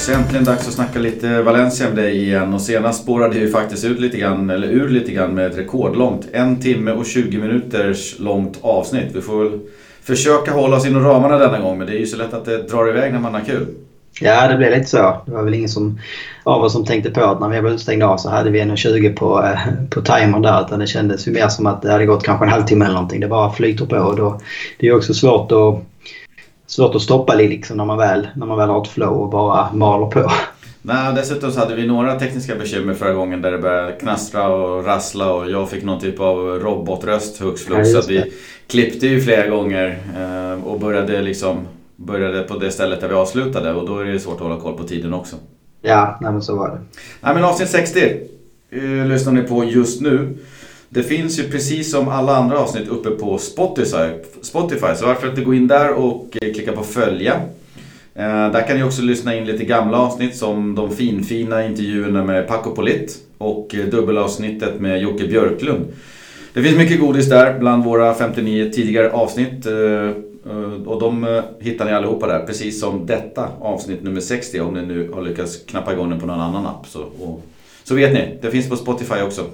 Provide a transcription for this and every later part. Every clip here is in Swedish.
dags. Äntligen dags att snacka lite Valencia med dig igen. Och senast spårade vi faktiskt ut lite grann, eller ur lite grann med ett rekordlångt. En timme och 20 minuters långt avsnitt. Vi får väl försöka hålla oss inom ramarna denna gång. Men det är ju så lätt att det drar iväg när man har kul. Ja, det blev lite så. Det var väl ingen som, av oss som tänkte på att när vi var utstängda av så hade vi 1.20 på, eh, på timern där. Utan det kändes ju mer som att det hade gått kanske en halvtimme eller någonting. Det bara flyter på. Och då, det är också svårt att, svårt att stoppa liksom när, man väl, när man väl har ett flow och bara maler på. Nej, dessutom så hade vi några tekniska bekymmer förra gången där det började knastra och rassla och jag fick någon typ av robotröst hux flux. Ja, så vi klippte ju flera gånger eh, och började liksom började på det stället där vi avslutade och då är det svårt att hålla koll på tiden också. Ja, nej men så var det. Nej men avsnitt 60 eh, lyssnar ni på just nu. Det finns ju precis som alla andra avsnitt uppe på Spotify. Spotify så varför inte gå in där och eh, klicka på följa. Eh, där kan ni också lyssna in lite gamla avsnitt som de finfina intervjuerna med Paco Polit och eh, dubbelavsnittet med Jocke Björklund. Det finns mycket godis där bland våra 59 tidigare avsnitt. Och de hittar ni allihopa där, precis som detta avsnitt nummer 60 om ni nu har lyckats knappa igång den på någon annan app. Så, och, så vet ni, det finns på Spotify också.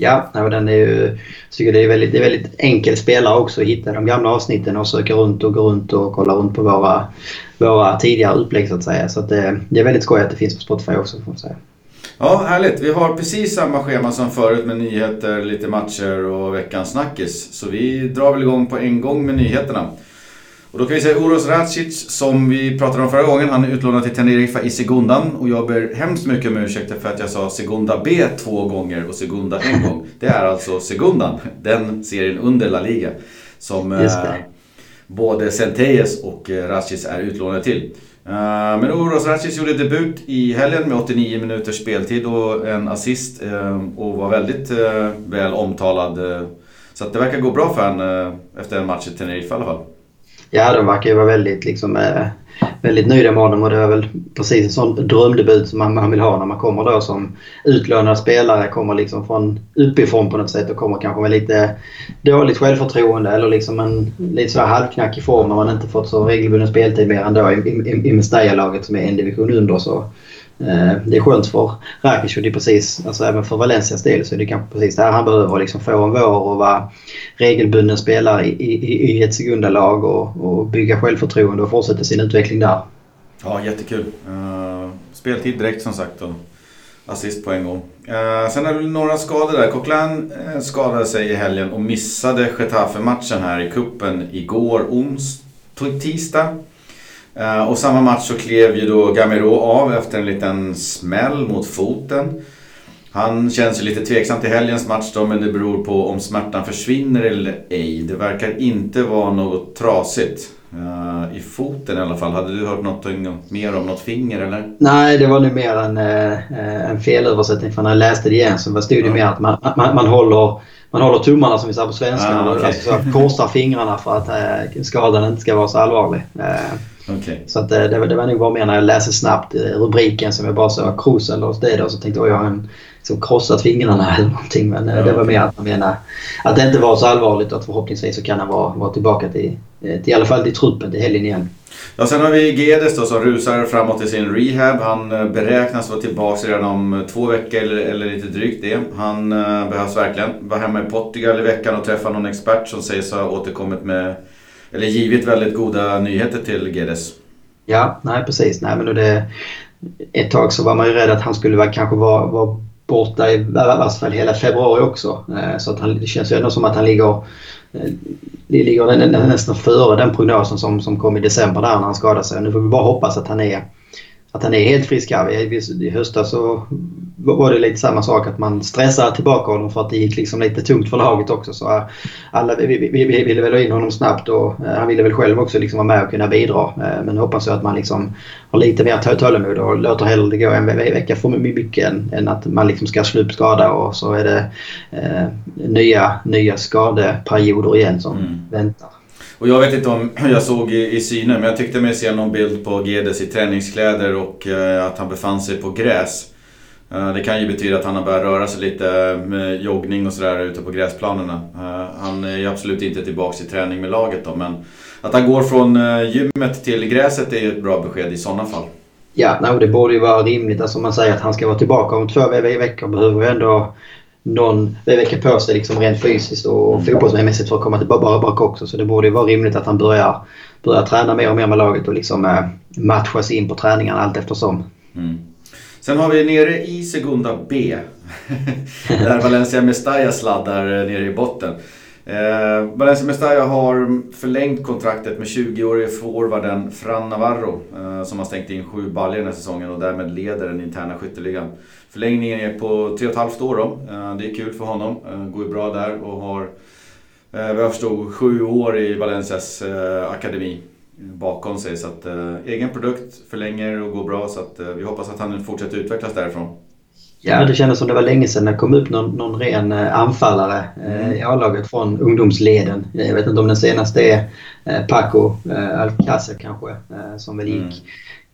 Ja, den är ju, jag tycker det är väldigt, det är väldigt enkel spelare också att hitta de gamla avsnitten och söka runt och gå runt och kolla runt på våra, våra tidigare upplägg så att säga. Så att det, det är väldigt skoj att det finns på Spotify också får man säga. Ja, härligt. Vi har precis samma schema som förut med nyheter, lite matcher och veckans snackis. Så vi drar väl igång på en gång med nyheterna. Och då kan vi säga Uros Racic som vi pratade om förra gången. Han är utlånad till Tenerife i Segundan. Och jag ber hemskt mycket om ursäkt för att jag sa Segunda B två gånger och Segunda en gång. Det är alltså Segundan, den serien under La Liga. Som eh, både Centelles och eh, Racic är utlånade till. Uh, men Uros Racic gjorde debut i helgen med 89 minuters speltid och en assist och var väldigt väl omtalad. så det verkar gå bra för honom efter en match i Tenerife i alla fall. Ja, de verkar ju vara väldigt, liksom, eh, väldigt nöjda med honom och det är väl precis en sån drömdebut som man, man vill ha när man kommer då som utlånad spelare. Kommer liksom från uppifrån på något sätt och kommer kanske med lite dåligt självförtroende eller liksom en lite så halvknackig form när man inte fått så regelbunden speltid mer än då i, i, i Mestalla-laget som är en division under. Så Eh, det är skönt för Rakic och det är precis, alltså även för Valencias del så är det kanske precis det här han behöver. Liksom få en vår och vara regelbunden spelare i, i, i ett sekundalag och, och bygga självförtroende och fortsätta sin utveckling där. Ja, jättekul. Uh, speltid direkt som sagt och assist på en gång. Uh, sen är det några skador där. Coquelin skadade sig i helgen och missade Getafe-matchen här i kuppen igår ons tisdag. Eh, och samma match så klev ju då Gamero av efter en liten smäll mot foten. Han känns ju lite tveksam till helgens match då, men det beror på om smärtan försvinner eller ej. Det verkar inte vara något trasigt. Uh, I foten i alla fall. Hade du hört något mer om något finger eller? Nej, det var nog mer en, uh, en felöversättning för när jag läste det igen så stod det mm. mer att man, man, man, håller, man håller tummarna som vi säger på svenska. Ah, okay. alltså, så korsar fingrarna för att uh, skadan inte ska vara så allvarlig. Okay. Så att, det, det var nog bara mer när jag läste snabbt rubriken som jag bara Kroos eller hos dig då så tänkte jag jag har en krossat fingrarna eller någonting. Men ja, det var mer att man menar att det inte var så allvarligt och att förhoppningsvis så kan han vara, vara tillbaka till, till i alla fall till truppen till helgen igen. Ja, sen har vi Gedes då som rusar framåt i sin rehab. Han eh, beräknas vara tillbaka redan om två veckor eller, eller lite drygt det. Han behövs verkligen. Var hemma i Portugal i veckan och träffade någon expert som sägs ha återkommit med eller givit väldigt goda nyheter till Gedes. Ja, nej precis. Nej, men det, ett tag så var man ju rädd att han skulle vara, kanske vara, vara borta i alla fall hela februari också. Eh, så att han, det känns ju ändå som att han ligger, eh, ligger nästan före den prognosen som, som kom i december där när han skadade sig. Nu får vi bara hoppas att han är att han är helt frisk här. I höstas så var det lite samma sak att man stressade tillbaka honom för att det gick liksom lite tungt för laget också. Så alla, vi, vi, vi ville väl ha in honom snabbt och eh, han ville väl själv också liksom vara med och kunna bidra. Eh, men hoppas jag att man liksom har lite mer tålamod och låter hellre det gå en vecka för mycket än, än att man liksom ska slå upp skada och så är det eh, nya, nya skadeperioder igen som mm. väntar. Och jag vet inte om jag såg i, i synen, men jag tyckte mig se någon bild på Gedes i träningskläder och eh, att han befann sig på gräs. Eh, det kan ju betyda att han har börjat röra sig lite med joggning och sådär ute på gräsplanerna. Eh, han är ju absolut inte tillbaka i träning med laget då, men att han går från eh, gymmet till gräset är ju ett bra besked i sådana fall. Ja, nej, det borde ju vara rimligt. Alltså om man säger att han ska vara tillbaka om två veckor behöver vi ändå någon vecka på sig liksom rent fysiskt och mm. fotbollsmässigt för att komma tillbaka också. Så det borde ju vara rimligt att han börjar, börjar träna mer och mer med laget och liksom eh, matchas in på träningarna allt eftersom. Mm. Sen har vi nere i Segunda B. där Valencia Mestalla sladdar nere i botten. Eh, Valencia Mestalla har förlängt kontraktet med 20-årige forwarden Fran Navarro eh, som har stängt in sju baljor den här säsongen och därmed leder den interna skytteligan. Förlängningen är på 3,5 år då. Eh, det är kul för honom. Eh, går ju bra där och har eh, vad jag förstod sju år i Valencias eh, akademi bakom sig. Så att eh, egen produkt förlänger och går bra så att eh, vi hoppas att han fortsätter utvecklas därifrån. Ja, det kändes som det var länge sedan det kom upp någon, någon ren eh, anfallare eh, i A-laget från ungdomsleden. Jag vet inte om den senaste är eh, Paco Alcacer kanske, som väl gick mm.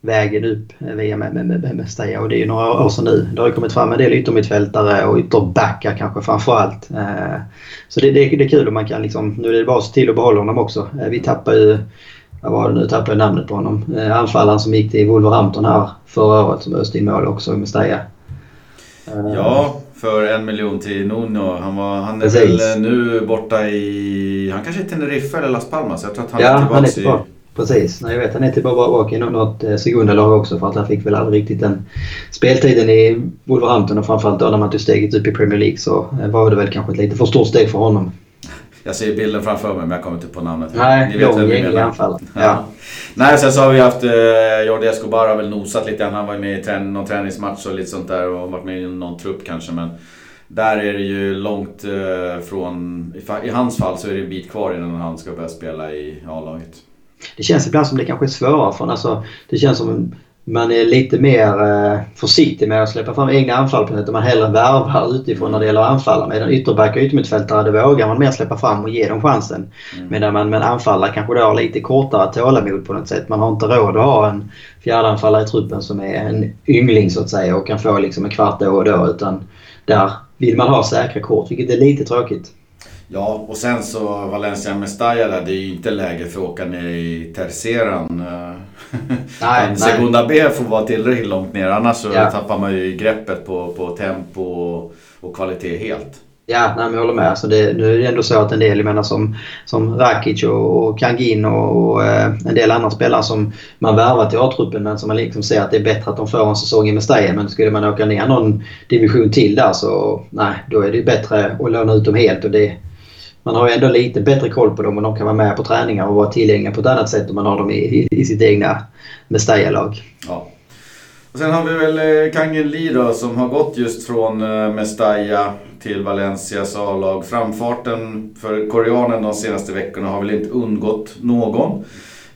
vägen upp via Steja. Och det är ju några år sedan nu. Det har ju kommit fram en del yttermittfältare och ytterbackar kanske framförallt. Så det, det, det är kul om man kan liksom, nu är det bara att se till att behålla honom också. Vi tappar ju vad var det nu, tappade jag namnet på honom. Anfallaren som gick till Wolverhampton här förra året som öste in mål också med Steja. Ja, för en miljon till Nuno. Han, var, han är Precis. väl nu borta i... Han kanske är Teneriffa eller Las Palmas. Jag tror att han ja, är tillbaka han är tillbaka. i... Precis, Nej, jag vet han är tillbaka i något eh, sekundalag också för att han fick väl aldrig riktigt den speltiden i Wolverhampton och framförallt då när man tog steget upp i Premier League så eh, var det väl kanske ett lite för stort steg för honom. Jag ser bilden framför mig men jag kommer inte på namnet. Nej, Ni vet lång gänglig anfallare. Ja. ja. Nej, sen så har vi haft eh, Jordi Escobar har väl nosat lite Han var med i trän någon träningsmatch och lite sånt där och varit med i någon trupp kanske. Men där är det ju långt eh, från... I, I hans fall så är det en bit kvar innan han ska börja spela i A-laget. Det känns ibland som det kanske är svårare för alltså, Det känns som man är lite mer eh, försiktig med att släppa fram egna anfall på sätt man hellre värvar utifrån när det gäller anfallare. Medan ytterbackar och yttermittfältare, det vågar man mer släppa fram och ge dem chansen. Mm. Medan man med anfallare kanske då har lite kortare tålamod på något sätt. Man har inte råd att ha en fjärdeanfallare i truppen som är en yngling så att säga och kan få liksom en kvart då och då. Utan där vill man ha säkra kort, vilket är lite tråkigt. Ja, och sen så Valencia Mestalla där, det är ju inte läge för att åka ner i Terceran. Nej, Men Segunda B får vara tillräckligt långt ner annars så ja. tappar man ju greppet på, på tempo och, och kvalitet helt. Ja, nej, men jag håller med. Alltså det, nu är det ändå så att en del, jag menar som, som Rakic och, och Kangin och, och eh, en del andra spelare som man värvar till A-truppen men som man liksom ser att det är bättre att de får en säsong i Mestalla. Men skulle man åka ner någon division till där så nej, då är det bättre att låna ut dem helt. Och det, man har ju ändå lite bättre koll på dem och de kan vara med på träningar och vara tillgängliga på ett annat sätt om man har dem i, i, i sitt egna Mestalla-lag. Ja. Och sen har vi väl eh, Kangen Lee då som har gått just från eh, Mestalla till Valencias A-lag. Framfarten för koreanen de senaste veckorna har väl inte undgått någon.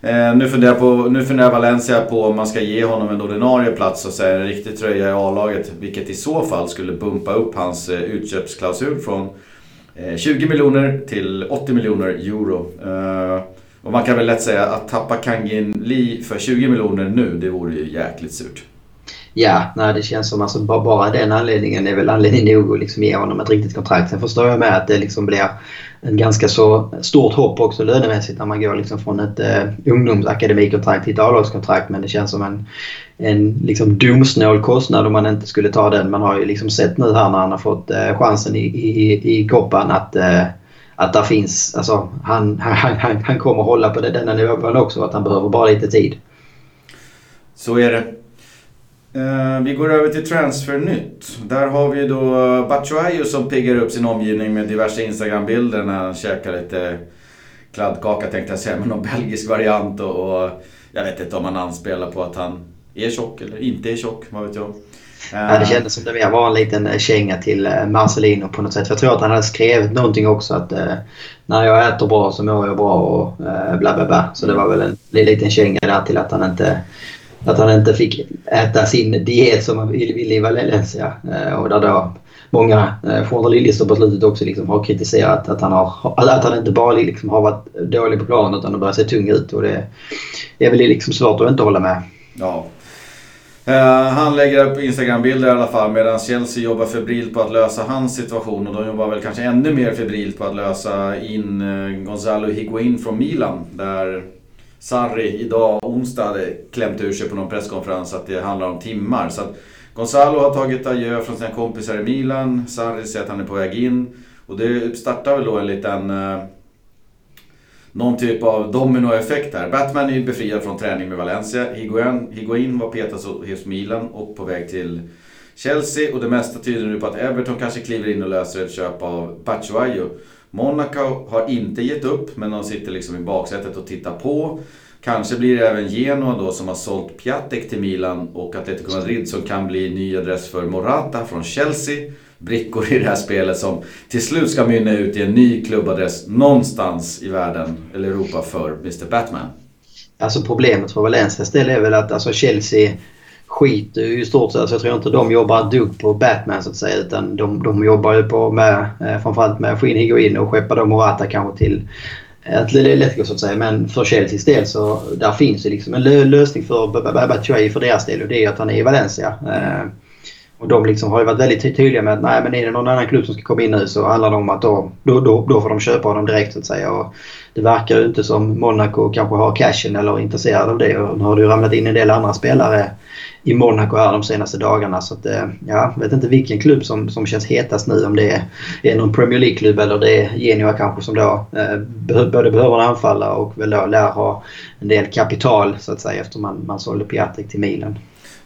Eh, nu, funderar på, nu funderar Valencia på om man ska ge honom en ordinarie plats och säga en riktig tröja i A-laget. Vilket i så fall skulle bumpa upp hans eh, utköpsklausul från Eh, 20 miljoner till 80 miljoner euro. Eh, och man kan väl lätt säga att tappa Kangin Lee för 20 miljoner nu, det vore ju jäkligt surt. Ja, nej, det känns som alltså bara den anledningen är väl anledning nog att liksom ge honom ett riktigt kontrakt. Sen förstår jag med att det liksom blir ett ganska så stort hopp också lönemässigt när man går liksom från ett eh, ungdomsakademikontrakt till ett A-lagskontrakt. Men det känns som en, en liksom domsnål kostnad om man inte skulle ta den. Man har ju liksom sett nu här när han har fått eh, chansen i, i, i koppan att eh, att där finns, alltså han, han, han, han kommer hålla på det, denna nivån också. Att han behöver bara lite tid. Så är det. Uh, vi går över till Transfernytt. Där har vi då Batshuayu som piggar upp sin omgivning med diverse Instagram-bilder när han käkar lite kladdkaka tänkte jag säga, men någon belgisk variant och, och jag vet inte om han anspelar på att han är tjock eller inte är tjock, vad vet jag. Ja, det kändes som det mer var en liten eh, känga till eh, Marcelino på något sätt. Jag tror att han hade skrivit någonting också att eh, när jag äter bra så mår jag bra och eh, bla bla bla. Så det var väl en, en liten känga där till att han inte att han inte fick äta sin diet som han ville i Valencia. Eh, och där då många eh, journalister på slutet också liksom har kritiserat att han, har, att han inte bara liksom har varit dålig på planen utan har börjat se tung ut. Och det är väl liksom svårt att inte hålla med. Ja. Eh, han lägger upp Instagram-bilder i alla fall medan Chelsea jobbar febrilt på att lösa hans situation och de jobbar väl kanske ännu mer febrilt på att lösa in eh, Gonzalo Higuain från Milan. Där Sarri idag, onsdag, hade klämt ur sig på någon presskonferens att det handlar om timmar. Så att Gonzalo har tagit adjö från sina kompisar i Milan. Sarri säger att han är på väg in. Och det startar väl då en liten... Eh, någon typ av dominoeffekt här. Batman är ju befriad från träning med Valencia. Higuain, Higuain var petad hos Milan och på väg till Chelsea. Och det mesta tyder nu på att Everton kanske kliver in och löser ett köp av Batshuayu. Monaco har inte gett upp, men de sitter liksom i baksätet och tittar på. Kanske blir det även Genoa då som har sålt Piatek till Milan och Atletico Madrid som kan bli ny adress för Morata från Chelsea. Brickor i det här spelet som till slut ska mynna ut i en ny klubbadress någonstans i världen eller Europa för Mr Batman. Alltså problemet för Valencias del är väl att alltså Chelsea skiter ju i stort sett. Så jag tror inte de jobbar ett dugg på Batman så att säga. Utan de, de jobbar ju på med, eh, framförallt med att få in Higuain och skeppa då Morata kanske till Atletico så att säga. Men för Chelseas del så där finns ju liksom en lösning för Batshuayi för deras del och det är att han är i Valencia. Eh, och de liksom har ju varit väldigt tydliga med att nej men är det någon annan klubb som ska komma in nu så handlar det om att då, då, då, då får de köpa honom direkt så att säga. Och det verkar ju inte som Monaco kanske har cashen eller är intresserad av det. Och nu har det ju ramlat in en del andra spelare i Monaco här de senaste dagarna. Så att, eh, ja, jag vet inte vilken klubb som, som känns hetast nu. Om det är, någon Premier League-klubb eller det är Genua kanske som då eh, både behöver en anfallare och väl då lär ha en del kapital så att säga efter man, man sålde Piatek till Milan.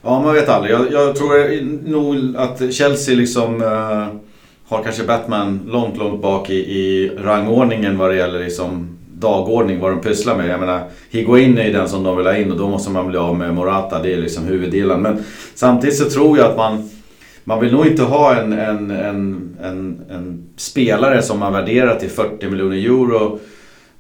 Ja, man vet aldrig. Jag, jag tror nog att Chelsea liksom eh, har kanske Batman långt, långt bak i, i rangordningen vad det gäller liksom dagordning, vad de pysslar med. Jag menar, Higuain är ju den som de vill ha in och då måste man bli av med Morata. Det är liksom huvuddelen. Men samtidigt så tror jag att man man vill nog inte ha en, en, en, en, en spelare som man värderar till 40 miljoner euro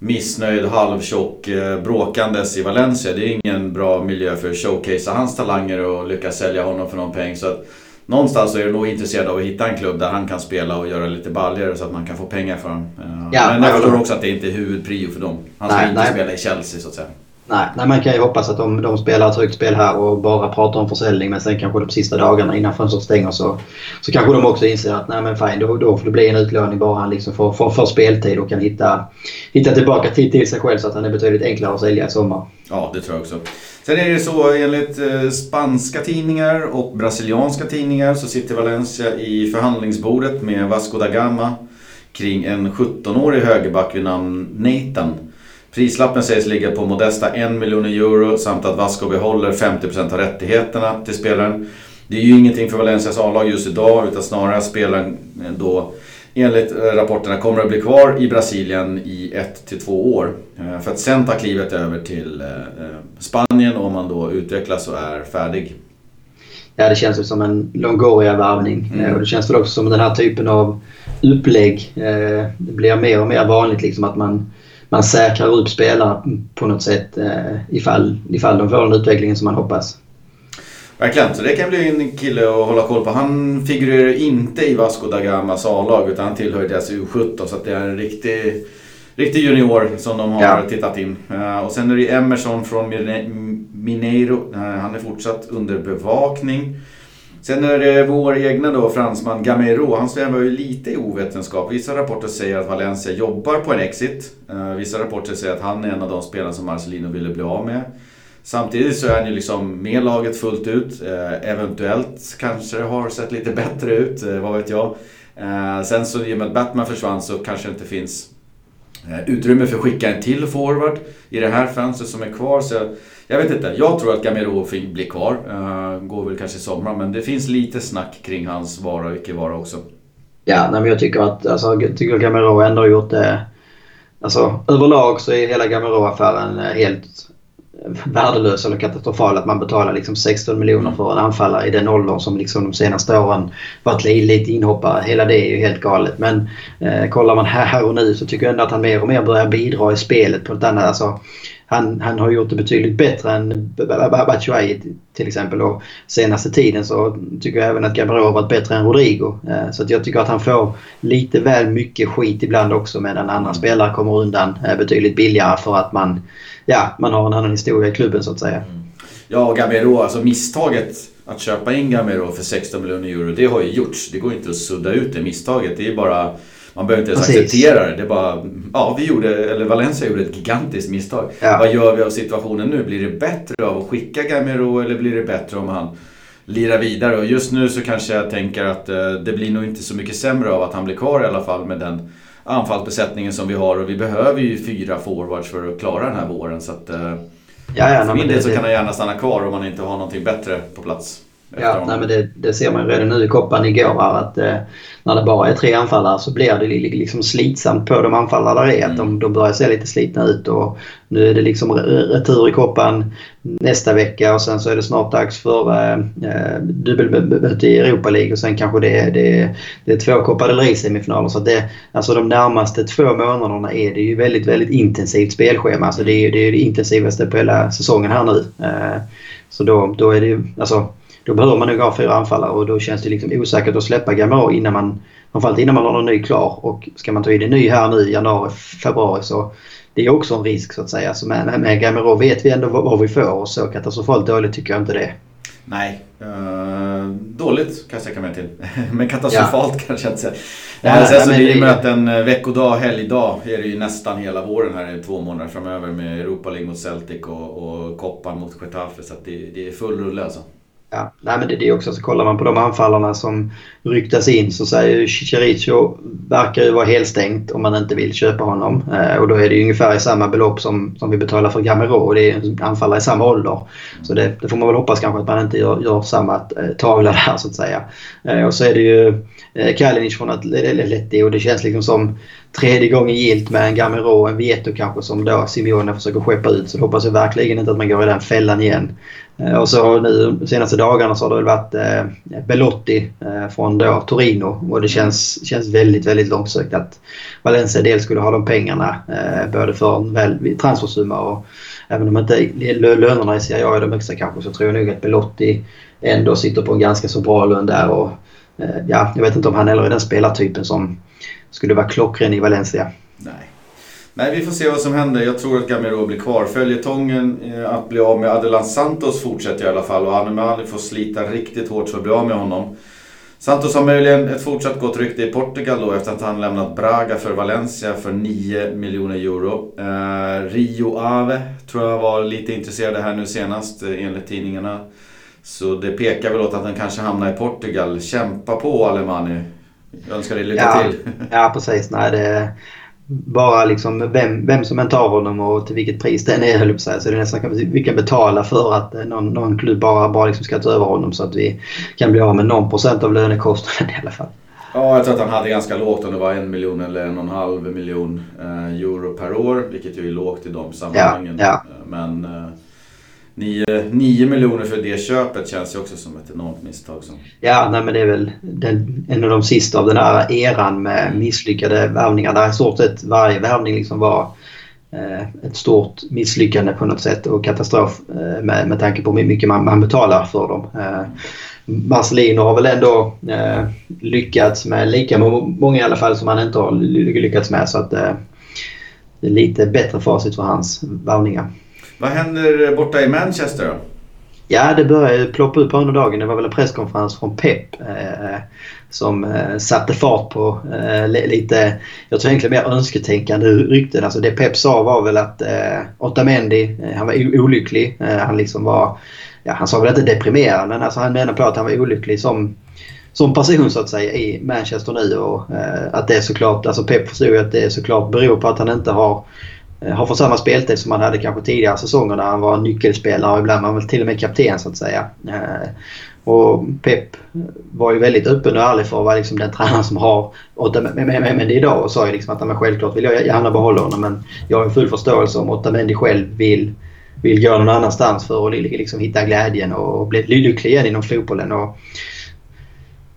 missnöjd, halvtjock, eh, bråkandes i Valencia. Det är ingen bra miljö för att showcasea hans talanger och lyckas sälja honom för någon peng. Så att någonstans är du nog intresserad av att hitta en klubb där han kan spela och göra lite baljor så att man kan få pengar för honom. Eh, ja, Men jag förstår också att det inte är huvudprio för dem. Han ska nej, inte nej. spela i Chelsea så att säga. Nej, nej, man kan ju hoppas att de, de spelar ett högt spel här och bara pratar om försäljning men sen kanske de sista dagarna innan fönstret stänger så, så kanske de också inser att nej men fine, då, då får det bli en utlåning bara han liksom får, får, får speltid och kan hitta, hitta tillbaka till, till sig själv så att han är betydligt enklare att sälja i sommar. Ja, det tror jag också. Sen är det så enligt eh, spanska tidningar och brasilianska tidningar så sitter Valencia i förhandlingsbordet med Vasco da Gama kring en 17-årig högerback vid namn Nathan. Prislappen sägs ligga på modesta 1 miljon euro samt att Vasco behåller 50% av rättigheterna till spelaren. Det är ju ingenting för Valencias A-lag just idag utan snarare att spelaren eh, då enligt rapporterna kommer att bli kvar i Brasilien i ett till två år. Eh, för att sen ta klivet över till eh, Spanien om man då utvecklas och är färdig. Ja, det känns ju som en Longoria-värvning. Mm. Och det känns väl också som den här typen av upplägg. Det blir mer och mer vanligt liksom att man man säkrar upp spelare på något sätt eh, ifall, ifall de får den utvecklingen som man hoppas. Verkligen, så det kan bli en kille att hålla koll på. Han figurerar inte i Vasco da Gamas A-lag utan han tillhör deras U17 så det är en riktig, riktig junior som de har ja. tittat in. Uh, och sen är det Emerson från Mineiro. Uh, han är fortsatt under bevakning. Sen är det vår egna då, fransman Gamero. Han svävar ju lite i ovetenskap. Vissa rapporter säger att Valencia jobbar på en exit. Uh, vissa rapporter säger att han är en av de spelarna som Marcelino ville bli av med. Samtidigt så är han ju liksom med laget fullt ut. Eh, eventuellt kanske det har sett lite bättre ut, eh, vad vet jag. Eh, sen så i och med att Batman försvann så kanske det inte finns utrymme för att skicka en till forward i det här fönstret som är kvar. Så jag vet inte, jag tror att Gamero blir kvar. Går väl kanske i sommar, men det finns lite snack kring hans vara och icke vara också. Ja, nej, men jag tycker att alltså, jag tycker Gamero ändå har gjort det... Alltså överlag så är hela Gamero-affären helt värdelös eller katastrofal att man betalar liksom 16 miljoner för en anfallare i den åldern som liksom de senaste åren varit lite inhoppare. Hela det är ju helt galet. Men eh, kollar man här och nu så tycker jag ändå att han mer och mer börjar bidra i spelet på ett annat... Alltså, han, han har gjort det betydligt bättre än Batshuayi till exempel. Och senaste tiden så tycker jag även att Gabriel har varit bättre än Rodrigo. Eh, så att jag tycker att han får lite väl mycket skit ibland också medan andra mm. spelare kommer undan eh, betydligt billigare för att man, ja, man har en annan historia i klubben så att säga. Mm. Ja, Gamero, alltså misstaget att köpa in Gamero för 16 miljoner euro, det har ju gjorts. Det går inte att sudda ut det misstaget. Det är bara man behöver inte ens Precis. acceptera det. Det är bara, ja vi gjorde, eller Valencia gjorde ett gigantiskt misstag. Ja. Vad gör vi av situationen nu? Blir det bättre av att skicka Gamero eller blir det bättre om han lirar vidare? Och just nu så kanske jag tänker att eh, det blir nog inte så mycket sämre av att han blir kvar i alla fall med den anfallsbesättningen som vi har. Och vi behöver ju fyra forwards för att klara den här våren. Så att, eh, Ja, ja, för min del så det, kan han gärna stanna kvar om man inte har någonting bättre på plats. Ja, nej, men det, det ser man redan nu i koppan igår här att eh, när det bara är tre anfallare så blir det li- liksom slitsamt på de anfallare där är. Att de, de börjar se lite slitna ut och nu är det liksom re- retur i koppan nästa vecka och sen så är det snart dags för eh, eh, dubbelmöte i Europa League och sen kanske det det det är två Copa del Rey-semifinaler. Så det, alltså de närmaste två månaderna är det ju väldigt, väldigt intensivt spelschema. Alltså det är ju det, är det intensivaste på hela säsongen här nu. Eh, så då, då är det ju, alltså då behöver man nog ha fyra anfallare och då känns det liksom osäkert att släppa Gamero innan man, framförallt innan man har någon ny klar. Och ska man ta in en ny här nu i januari, februari så det är också en risk så att säga. Så med, med, Gamero vet vi ändå vad, vad vi får och så katastrofalt dåligt tycker jag inte det. Nej, eh, dåligt kan jag sträcka mig till. Men katastrofalt kanske jag inte säger. Ja, Nej, sen nej, så blir det det- möten eh, veckodag, helgdag är det ju nästan hela våren här i två månader framöver med Europa League mot Celtic och, och Koppan mot Getafe. Så det, det är full rulle alltså. Ja, nej men det, det är också så kollar man på de anfallarna som ryktas in så säger ju Chicharito verkar ju vara helstängt om man inte vill köpa honom. Eh, och då är det ju ungefär i samma belopp som, som vi betalar för Gamero och det är en anfallare i samma ålder. Så det, det får man väl hoppas kanske att man inte gör, gör samma eh, tavla där så att säga. Eh, och så är det ju eh, Kalinic från Atleti och det känns liksom som tredje gången gilt med en Gamero och en Vieto kanske som då Simeone försöker skeppa ut. Så hoppas jag verkligen inte att man går i den fällan igen. Eh, och så nu de senaste dagarna så har det väl varit eh, Belotti eh, från då Torino och det känns, känns väldigt, väldigt långsökt att Valencia dels skulle ha de pengarna eh, både för en väl transfersumma och även om inte lö- lönerna i Serie A är de högsta kanske så tror jag nog att Belotti ändå sitter på en ganska så bra lön där och eh, ja, jag vet inte om han heller är den spelartypen som skulle vara klockren i Valencia. Nej. Nej, vi får se vad som händer. Jag tror att Gamero blir kvar. Följetongen eh, att bli av med Adelan Santos fortsätter i alla fall och Anemali får slita riktigt hårt för att bli av med honom. Santos har möjligen ett fortsatt gott rykte i Portugal då efter att han lämnat Braga för Valencia för 9 miljoner euro. Eh, Rio Ave tror jag var lite intresserade här nu senast eh, enligt tidningarna. Så det pekar väl åt att han kanske hamnar i Portugal. Kämpa på Alemani. Jag önskar dig lycka Ja. till. Ja, precis. Nej, det bara liksom vem, vem som än tar honom och till vilket pris den är, höll att säga. Så det är nästan vi kan betala för att eh, någon, någon klubb bara, bara liksom ska ta över honom så att vi kan bli av med någon procent av lönekostnaden i alla fall. Ja, jag tror att han hade ganska lågt om det var en miljon eller en och en halv miljon eh, euro per år. Vilket ju är lågt i de sammanhangen. Ja, ja. Eh, Men eh, nio, nio miljoner för det köpet känns ju också som ett enormt misstag. Som. Ja, nej, men det är väl den, en av de sista av den här eran med misslyckade värvningar. Där i stort sett varje värvning liksom var eh, ett stort misslyckande på något sätt och katastrof eh, med, med tanke på hur mycket man, man betalar för dem. Eh, Marcelino har väl ändå eh, lyckats med lika må- många i alla fall som han inte har ly- lyckats med. Så att eh, det är lite bättre facit för hans värvningar. Vad händer borta i Manchester då? Ja, det började ju ploppa upp under dagen. Det var väl en presskonferens från Pep eh, som eh, satte fart på eh, lite, jag tror egentligen mer önsketänkande rykten. Alltså det Pep sa var väl att eh, Otamendi, eh, han var olycklig. Eh, han liksom var, ja han sa väl inte deprimerad men alltså han menar på att han var olycklig som som person så att säga i Manchester nu och eh, att det är såklart, alltså Pep förstod ju att det såklart beror på att han inte har Eh, har fått samma speltid som han hade kanske tidigare säsonger när han var nyckelspelare och ibland var han väl till och med kapten så att säga. Eh, och Pep var ju väldigt öppen och ärlig för att vara liksom den tränaren som har Otamendi idag och sa ju liksom att men självklart vill jag gärna behålla honom men jag har full förståelse om Otamendi själv vill, vill gå någon annanstans för att liksom hitta glädjen och bli lycklig igen inom fotbollen. Och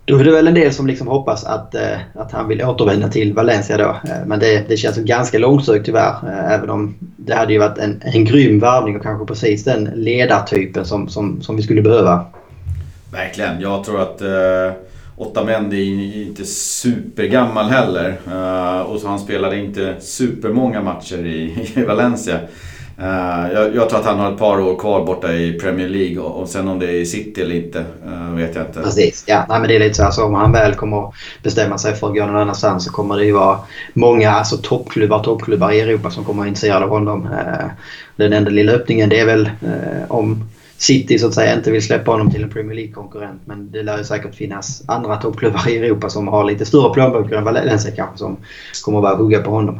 då är det väl en del som liksom hoppas att, eh, att han vill återvända till Valencia då. Eh, men det, det känns ganska långsökt tyvärr. Eh, även om det hade ju varit en, en grym värvning och kanske precis den ledartypen som, som, som vi skulle behöva. Verkligen. Jag tror att eh, Otamendi är inte supergammal heller. Eh, och så han spelade inte supermånga matcher i, i Valencia. Uh, jag, jag, tror att han har ett par år kvar borta i Premier League och, och sen om det är i City eller inte uh, vet jag inte. Precis, ja. Nej, men det är lite så Alltså, om han väl kommer bestämma sig för att gå någon annanstans så kommer det ju vara många alltså, toppklubbar, toppklubbar i Europa som kommer att vara intresserade av honom. Uh, den enda lilla öppningen det är väl om City så att säga inte vill släppa honom till en Premier League-konkurrent. Men det lär ju säkert finnas andra toppklubbar i Europa som har lite större plånböcker än Valencia kanske som kommer att bara hugga på honom.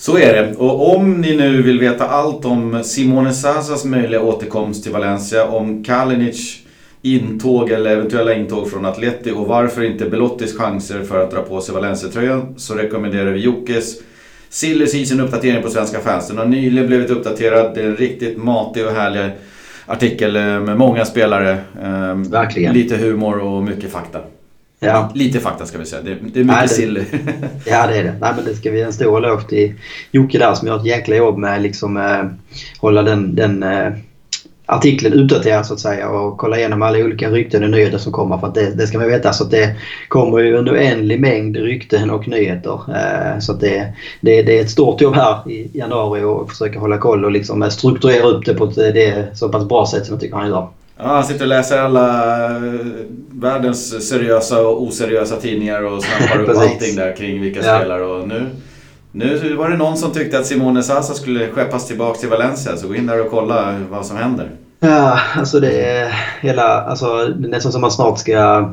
Så är det. Och om ni nu vill veta allt om Simone Sazas möjliga återkomst till Valencia, om Kalinic intåg eller eventuella intåg från Atleti och varför inte Belottis chanser för att dra på sig Valencia-tröjan så rekommenderar vi Jockes Silly Season uppdatering på Svenska fans. Den har nyligen blivit uppdaterad. Det är en riktigt matig och härlig artikel eh, med många spelare. Ehm, Verkligen. Lite humor och mycket fakta. Ja. Lite fakta ska vi säga. Det, det är mycket Nej, det, sill. ja det är det. Nej, men det ska vi ge en stor eloge till Jocke där som gör ett jäkla jobb med liksom eh, hålla den, den eh, artikeln uppdaterad så att säga och kolla igenom alla olika rykten och nyheter som kommer. För att det, det ska man veta så att det kommer ju en oändlig mängd rykten och nyheter. Eh, så att det, det, det är ett stort jobb här i januari att försöka hålla koll och liksom strukturera upp det på ett det så pass bra sätt som jag tycker han gör. Ja, han sitter och läser alla eh, världens seriösa och oseriösa tidningar och snappar upp allting där kring vilka ja. spelare. Och nu, nu var det någon som tyckte att Simone Sasa skulle skeppas tillbaka till Valencia. Så gå in där och kolla vad som händer. Ja, alltså det är hela... Alltså, det är nästan som man snart ska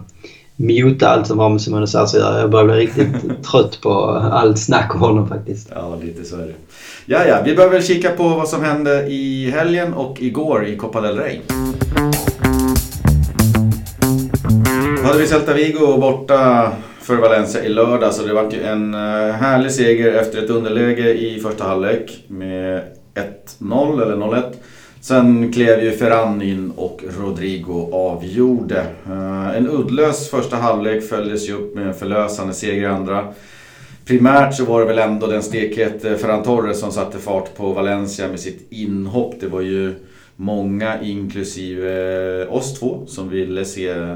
muta allt som har med Simone Sasa att göra. Jag börjar bli riktigt trött på allt snack om honom faktiskt. Ja, lite så är det. Ja, ja, vi behöver kika på vad som hände i helgen och igår i Copa del Rey. Då hade vi Celta Vigo borta för Valencia i lördag så det var ju en eh, härlig seger efter ett underläge i första halvlek med 1-0 eller 0-1. Sen klev ju Ferran in och Rodrigo avgjorde. Eh, en uddlös första halvlek följdes ju upp med en förlösande seger i andra. Primärt så var det väl ändå den stekhete eh, Ferran Torres som satte fart på Valencia med sitt inhopp. Det var ju många, inklusive eh, oss två, som ville se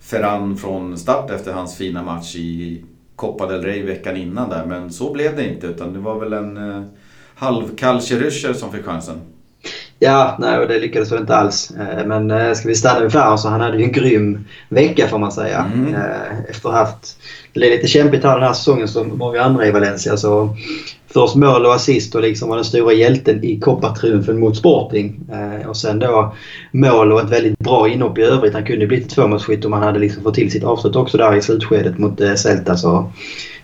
Ferran från start efter hans fina match i Copa del Rey veckan innan där. Men så blev det inte utan det var väl en halvkall som fick chansen. Ja, nej, och det lyckades väl inte alls. Eh, men eh, ska vi stanna vid Ferran så han hade ju en grym vecka får man säga. Mm. Eh, efter haft det är lite kämpigt här den här säsongen som många andra i Valencia. Så först mål och assist och liksom var den stora hjälten i koppartriumfen mot Sporting. och sen då mål och ett väldigt bra inhopp i övrigt. Han kunde blivit tvåmålsskytt om han hade liksom fått till sitt avslut också där i slutskedet mot Celta. Så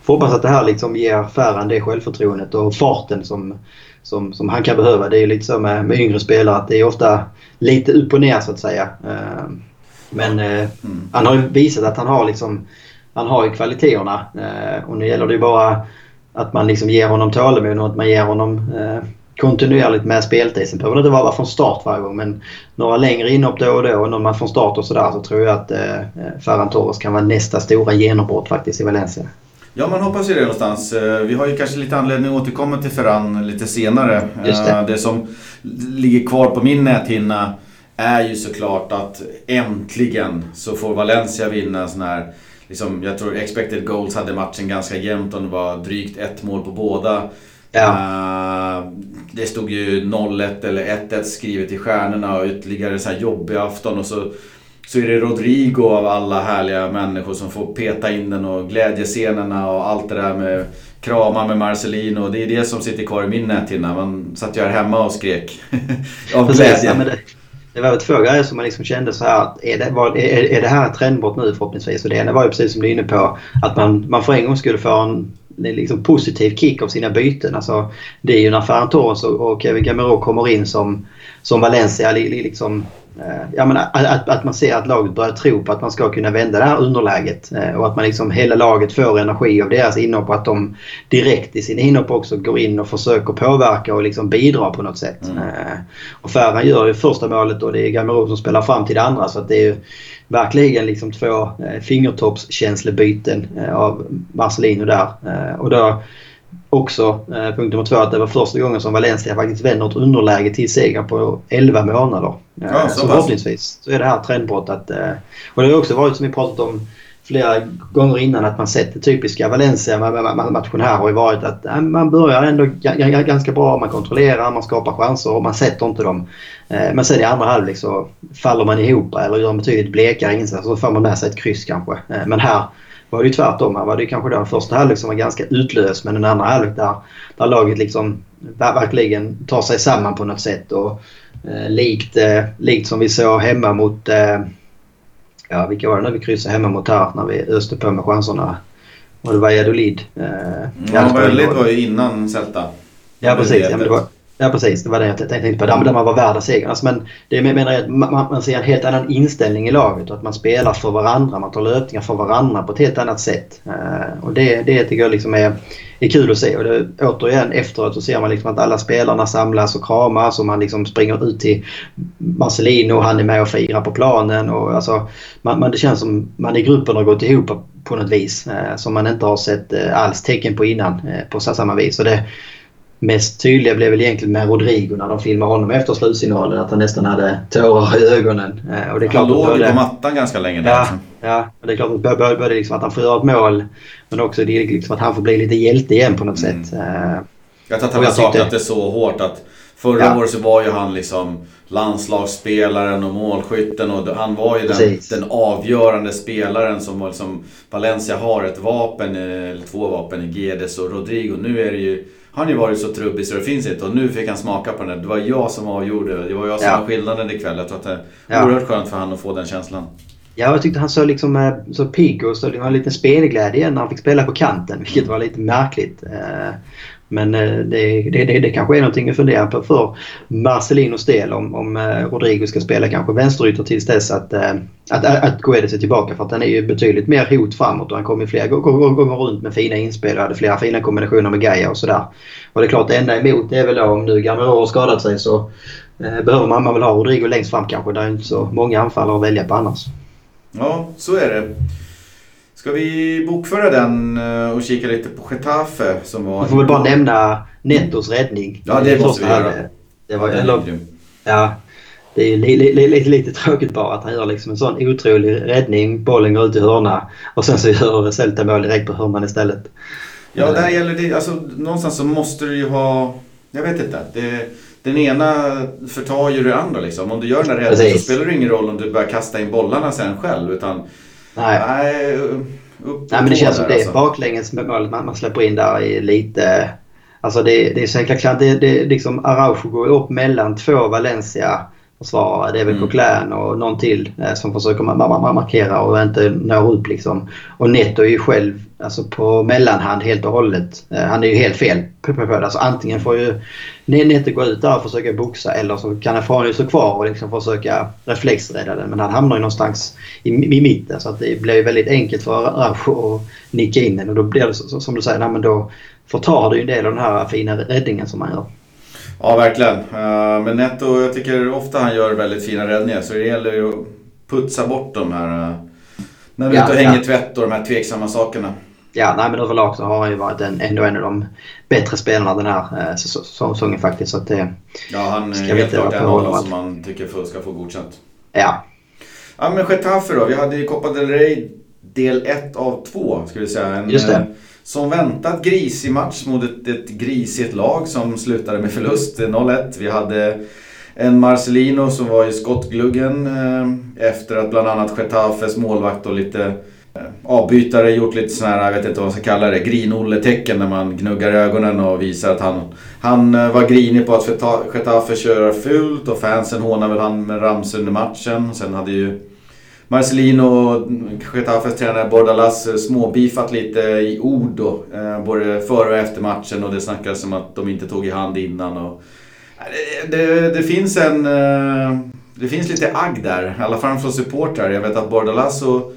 får hoppas att det här liksom ger Ferran det självförtroendet och farten som som, som han kan behöva. Det är lite så med, med yngre spelare att det är ofta lite upp och ner så att säga. Eh, men eh, mm. han har ju visat att han har liksom han har ju kvaliteterna eh, och nu gäller det ju bara att man liksom ger honom tålamod och att man ger honom kontinuerligt med speltid. Sen behöver det inte vara från start varje gång men några längre inhopp då och då och någon från start och sådär så tror jag att eh, Ferran Torres kan vara nästa stora genombrott faktiskt i Valencia. Ja, man hoppas ju det någonstans. Eh, vi har ju kanske lite anledning att återkomma till Ferran lite senare. Det. Eh, det som ligger kvar på min näthinna är ju såklart att äntligen så får Valencia vinna en sån här Liksom, jag tror expected goals hade matchen ganska jämnt och det var drygt ett mål på båda. Ja. Uh, det stod ju 0-1 eller 1-1 skrivet i stjärnorna och ytterligare så här jobbig afton och så så är det Rodrigo av alla härliga människor som får peta in den och glädjescenerna och allt det där med krama med Marcelino. Det är det som sitter kvar i min näthinna. Man satt ju här hemma och skrek av glädje. Ja, det, det var två grejer som man liksom kände så här. Är det, var, är, är det här ett trendbrott nu förhoppningsvis? Och det ena var ju precis som du är inne på. Att man, man för en gång skulle få en liksom positiv kick av sina byten. Alltså, det är ju när Ferran Torres och Kevin Gamero kommer in som, som Valencia liksom Eh, jag menar, att, att man ser att laget börjar tro på att man ska kunna vända det här underläget. Eh, och att man liksom, hela laget får energi av deras inhopp och att de direkt i sin inhopp också går in och försöker påverka och liksom bidra på något sätt. Mm. Eh, och Ferran gör ju första målet och det är Gamero som spelar fram till det andra. Så att det är ju verkligen liksom två fingertoppskänslebyten av Marcelino där. Och då också eh, punkt nummer två att det var första gången som Valencia faktiskt vänder ett underläge till seger på 11 månader. Ja, så, så förhoppningsvis så är det här trendbrottet. Eh, och det har också varit som vi pratat om flera gånger innan att man sett det typiska Valencia-matchen här har ju varit att man börjar ändå ganska bra. Man kontrollerar, man skapar chanser och man sätter inte dem. Eh, men sen i andra halvlek så faller man ihop eller gör en betydligt blekare insats och så får man med sig ett kryss kanske. Eh, men här var det ju tvärtom. Här var det kanske den första halvlek som var ganska utlös men den andra halvlek där, där laget liksom verkligen tar sig samman på något sätt. Och, eh, likt, eh, likt som vi såg hemma mot eh, ja, vilka var det när vi kryssade hemma mot här när vi öste på med chanserna? Och det var Jadolid. Eh, ja, Valladolid var ju innan Celta. Ja, precis. Ja, det var, Ja precis, det var det jag tänkte på. Där, man var värda segern. Alltså, men det jag menar att man, man ser en helt annan inställning i laget och att man spelar för varandra. Man tar löpningar för varandra på ett helt annat sätt. Uh, och det, det tycker jag liksom är, är kul att se. Och det, återigen efteråt så ser man liksom att alla spelarna samlas och kramas och man liksom springer ut till Marcelino och han är med och firar på planen. Och alltså, man, man, det känns som man i gruppen har gått ihop på något vis uh, som man inte har sett uh, alls tecken på innan på samma vis. Och det, mest tydliga blev väl egentligen med Rodrigo när de filmade honom efter slutsignalen. Att han nästan hade tårar i ögonen. Eh, och det är klart han låg började, på mattan ganska länge där. Ja, ja det är klart att det började liksom att han får göra ett mål. Men också det liksom att han får bli lite hjälte igen på något mm. sätt. Eh, jag tror att han har saknat det så hårt att Förra ja. året så var ju han liksom landslagsspelaren och målskytten och han var ju den, den, avgörande spelaren som liksom Valencia har ett vapen, eller två vapen i Gedes och Rodrigo. Nu är det ju han har ju varit så trubbig så det finns inte och nu fick han smaka på den. Det var jag som avgjorde. Det var jag som ja. var skillnaden ikväll. Jag tror att det är ja. oerhört skönt för honom att få den känslan. Ja, jag tyckte han såg liksom eh, så pigg och så liksom, en liten spelglädje när han fick spela på kanten. Vilket var lite märkligt. Men eh, det, det, det, det kanske är någonting att fundera på för Marcelinos del om, om eh, Rodrigo ska spela kanske vänsterytter tills dess att, eh, att, att, att Guedes är tillbaka. För att han är ju betydligt mer hot framåt och han kommer flera gånger runt med fina inspel och hade flera fina kombinationer med Gaia och sådär. Och det är klart det enda emot det är väl då om nu Gamero har skadat sig så behöver man, man väl ha Rodrigo längst fram kanske. Det är inte så många anfallare att välja på annars. Ja, så är det. Ska vi bokföra den eh, och kika lite på Getafe som var... Vi får väl bara nämna Nettos räddning. Ja, det måste vi göra. Det var, ja, eller, ja, det är li, li, li, lite, lite tråkigt bara att han gör liksom en sån otrolig räddning. Bollen går ut i hörna och sen så gör Celta mål direkt på hörnan istället. Ja, där gäller det... Alltså, någonstans så måste du ju ha... Jag vet inte. Det, den ena förtar ju det andra liksom. Om du gör den där räddningen så spelar det ingen roll om du börjar kasta in bollarna sen själv. Utan Nej. Nej, upp Nej men det känns som det alltså. baklänges målet man, man släpper in där är lite... Alltså det, det är så jäkla klart. Det, det, liksom Araujo går upp mellan två Valencia försvarare. Det är väl mm. Coquelin och någon till eh, som försöker markera och inte når upp liksom. Och Netto är ju själv alltså på mellanhand helt och hållet. Eh, han är ju helt fel på det. Alltså antingen får ju Netto gå ut där och försöka boxa eller så kan han stå kvar och liksom försöka reflexrädda den. Men han hamnar ju någonstans i, i mitten så att det blir väldigt enkelt för Araujo att nicka in den och då blir det som du säger, nej, men då förtar det ju en del av den här fina räddningen som han gör. Ja, verkligen. Eh, men Netto, jag tycker ofta han gör väldigt fina räddningar. Så det gäller ju att putsa bort de här... Eh, när vi är ute och hänger ja. tvätt och de här tveksamma sakerna. Ja, nej, men överlag så har han ju varit en, ändå en av de bättre spelarna den här eh, säsongen faktiskt. Så att det ja, han är helt klart en av som man tycker ska få godkänt. Ja. Ja, men Getafe då. Vi hade ju Copa del Rey del 1 av 2, ska vi säga. En, Just det som väntat grisig match mot ett, ett grisigt lag som slutade med förlust eh, 0-1. Vi hade en Marcelino som var i skottgluggen eh, efter att bland annat Getafes målvakt och lite eh, avbytare gjort lite sådana här, jag vet inte vad man ska kalla det, grin-Olle-tecken när man gnuggar ögonen och visar att han, han eh, var grinig på att Getafe kör fult och fansen hånar väl han med ramsor under matchen. Sen hade ju Marcelino och Getafes tränare Bordalas småbifat lite i ord då. Eh, både före och efter matchen och det snackas om att de inte tog i hand innan. Och, eh, det, det, det finns en... Eh, det finns lite agg där, i alla fall från supportrar. Jag vet att Bordalas och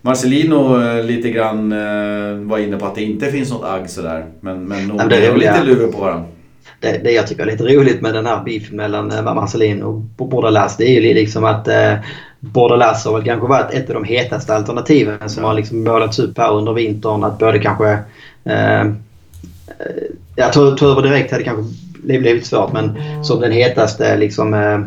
Marcelino lite grann var inne på att det inte finns något agg sådär. Men, men nog, det är lite luvor på varandra. Det, det jag tycker är lite roligt med den här beefen mellan Marcelino och Bordalas det är ju liksom att Bordelas har väl kanske varit ett av de hetaste alternativen som har liksom målats upp här under vintern. Att både kanske... Eh, jag tror, tror direkt hade kanske blivit svårt men som den hetaste liksom, eh,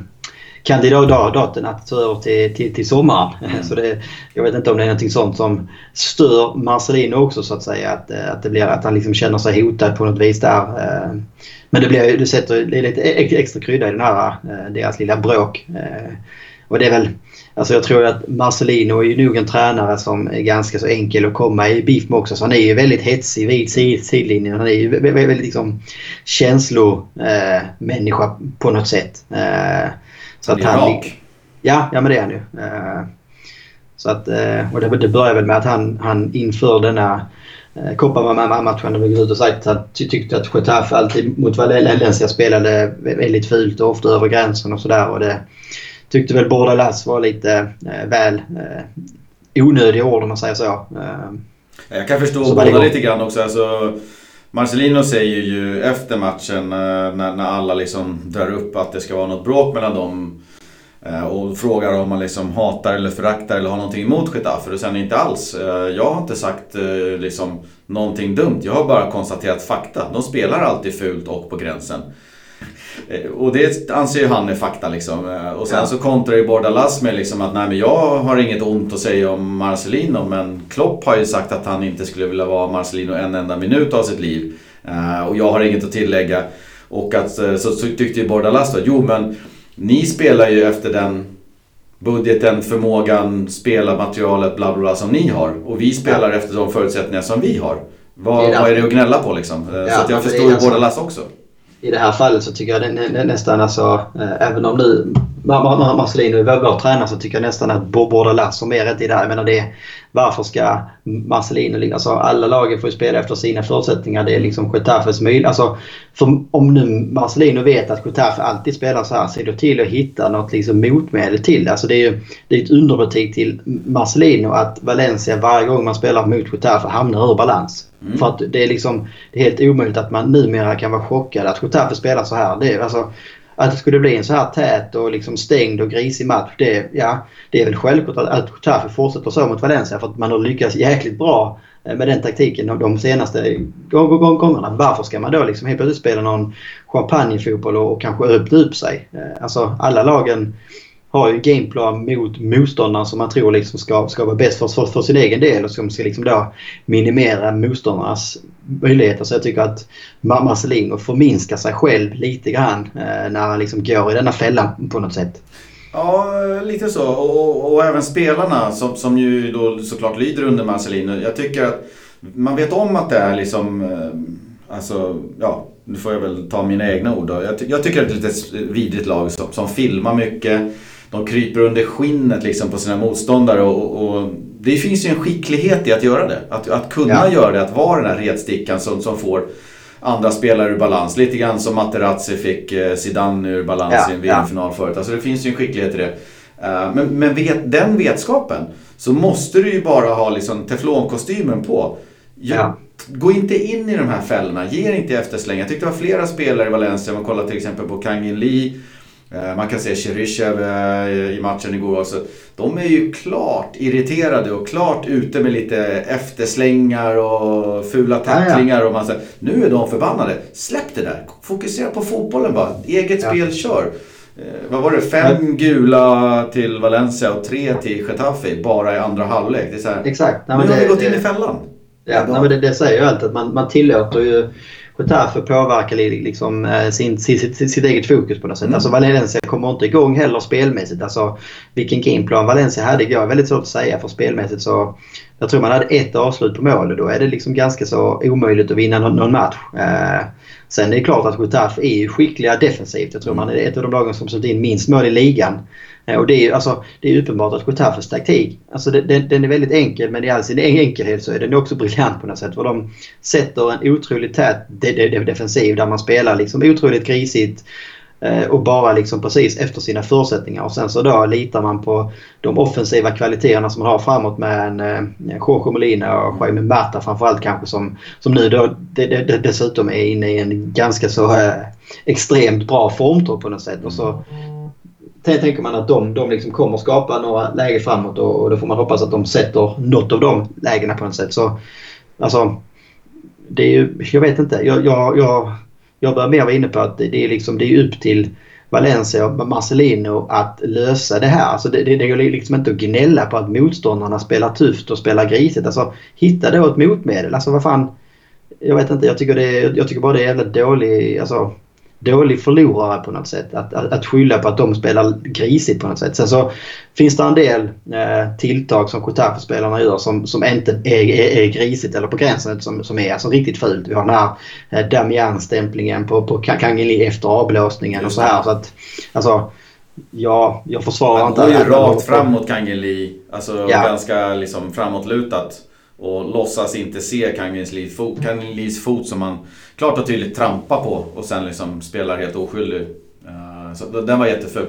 kandidaten att ta över till, till, till sommaren. Mm. Så det, jag vet inte om det är någonting sånt som stör Marcelino också så att säga. Att, att, det blir, att han liksom känner sig hotad på något vis där. Men det, blir, det sätter det lite extra krydda i den här, deras lilla bråk. Och det är väl Alltså jag tror att Marcelino är ju nog en tränare som är ganska så enkel att komma i beef med också. Så han är ju väldigt hetsig vid sid sidlinjen. Han är ju väldigt liksom känslomänniska eh, på något sätt. Eh, så han är han, rak. Ja, ja men det är han ju. Eh, så att, eh, och det, det börjar väl med att han, han inför denna Copa-matchen gick ut och sagt att han tyckte att Getafe alltid mot Valencia spelade väldigt fult och ofta över gränsen och sådär tyckte väl Bordalas var lite eh, väl eh, onödiga ord om man säger så. Eh, jag kan förstå så båda lite grann också. Alltså, Marcelino säger ju efter matchen eh, när, när alla liksom drar upp att det ska vara något bråk mellan dem eh, och frågar om man liksom hatar eller föraktar eller har någonting emot Getafe. Och sen inte alls. Jag har inte sagt liksom någonting dumt. Jag har bara konstaterat fakta. De spelar alltid fult och på gränsen. Eh, och det anser ju han är fakta liksom. Eh, och sen ja. så kontrar ju Bordalas med liksom att nej men jag har inget ont att säga om Marcelino men Klopp har ju sagt att han inte skulle vilja vara Marcelino en enda minut av sitt liv. Eh, och jag har inget att tillägga. Och att, så, så tyckte ju Bordalas då, jo men ni spelar ju efter den budgeten, förmågan, spelarmaterialet, bla bla bla som ni har. Och vi spelar ja. efter de förutsättningar som vi har. Vad, vad är det att gnälla på liksom? Ja, så jag förstår ju Bordalas också i det här fallet så tycker jag det, nä, nästan alltså, eh, även om nu Marcelino är vår tränare så tycker jag nästan att Bordalas har mer rätt i det här. Jag menar det, varför ska Marcelino ligga... Alltså alla lagen får ju spela efter sina förutsättningar. Det är liksom Getafes möjlighet. Alltså, om nu Marcelino vet att Getafe alltid spelar så här, se då till att hitta något liksom motmedel till det. Alltså det är ju det är ett underbetyg till Marcelino att Valencia varje gång man spelar mot Getafe hamnar ur balans. Mm. För att det är liksom det är helt omöjligt att man numera kan vara chockad att Getafe spelar så här. Det är, alltså, att det skulle bli en så här tät och liksom stängd och grisig match. Det, ja, det är väl självklart att, att Getafe fortsätter så mot Valencia för att man har lyckats jäkligt bra eh, med den taktiken de senaste gångerna. Varför ska man då liksom helt plötsligt spela någon champagnefotboll och, och kanske öppna upp sig? Eh, alltså alla lagen har ju gameplan mot motståndaren som man tror liksom ska, ska vara bäst för, för, för sin egen del och som ska liksom då minimera motståndarnas möjligheter. Så jag tycker att Marcelino förminskar sig själv lite grann eh, när han liksom går i denna fällan på något sätt. Ja, lite så. Och, och, och, även spelarna som, som ju då såklart lyder under Marcelino. Jag tycker att man vet om att det är liksom... Eh, alltså, ja, nu får jag väl ta mina egna ord då. Jag, jag tycker att det är ett lite vidrigt lag som, som filmar mycket de kryper under skinnet liksom på sina motståndare. Och, och, det finns ju en skicklighet i att göra det. Att, att kunna ja. göra det, att vara den här retstickan som, som får andra spelare ur balans. Lite grann som Materazzi fick eh, Zidane ur balans ja, i en VM-final ja. förut. Alltså det finns ju en skicklighet i det. Uh, men men vet, den vetskapen så måste du ju bara ha liksom teflonkostymen på. Ja. Gå inte in i de här fällorna, ge inte eftersläng. Jag tyckte det var flera spelare i Valencia, man kollar till exempel på Kangin Lee Eh, man kan se Cheryshev eh, i matchen igår också. De är ju klart irriterade och klart ute med lite efterslängar och fula tacklingar. Och man säger, nu är de förbannade. Släpp det där. Fokusera på fotbollen bara. Eget ja. spel, kör. Eh, vad var det? Fem gula till Valencia och tre till Getafe bara i andra halvlek. Det är så här, Exakt. Nej, nu har vi gått in i fällan. Ja, nej, men det, det säger ju allt att man, man tillåter ju Getafe påverkar liksom, eh, sin, sitt, sitt, eget fokus på något sätt. Mm. Alltså Valencia kommer inte igång heller spelmässigt. Alltså, vilken gameplan Valencia hade igår är väldigt svårt att säga för spelmässigt så jag tror man hade ett avslut på mål och då är det liksom ganska så omöjligt att vinna någon, någon match. Eh, sen är det klart att Getafe är skickliga defensivt. Jag tror man är ett av de lagen som släppt in minst mål i ligan. Eh, och det är, alltså, det är uppenbart att Gotafes taktik, alltså den, den, är väldigt enkel men i all sin enkelhet så är den också briljant på något sätt. För de sätter en otroligt tät defensiv där man spelar liksom otroligt grisigt eh, och bara liksom precis efter sina förutsättningar. Och sen så då litar man på de offensiva kvaliteterna som man har framåt med en eh, Jorge Molina och Jaime Mata framförallt kanske som, som nu då dessutom är inne i en ganska så extremt bra formtopp på något sätt. Och så tänker man att de, de liksom kommer skapa några lägen framåt och, och då får man hoppas att de sätter något av de lägena på något sätt. Så, alltså, det är ju, jag vet inte. Jag, jag, jag, jag börjar mer vara inne på att det, det är, liksom, det är upp till Valencia och Marcelino att lösa det här. Alltså det, det, det går liksom inte att gnälla på att motståndarna spelar tufft och spelar grisigt. Alltså hitta då ett motmedel. Alltså vad fan. Jag vet inte, jag tycker, det, jag tycker bara det är jävla dålig... Alltså, dålig förlorare på något sätt. Att, att, att skylla på att de spelar grisigt på något sätt. Sen så finns det en del eh, tilltag som Kotafe-spelarna gör som, som inte är, är, är, grisigt eller på gränsen som, som är alltså riktigt fult. Vi har den här eh, Damian-stämplingen på, på Kangeli efter avblåsningen och så här. Så att, alltså, Ja, jag försvarar inte... Han går ju rakt fram mot Kangeli. Alltså ja. ganska liksom framåtlutat. Och låtsas inte se Kangelis fot, fot som han klart och tydligt trampar på och sen liksom spelar helt oskyldig. Eh, så den var jätteful.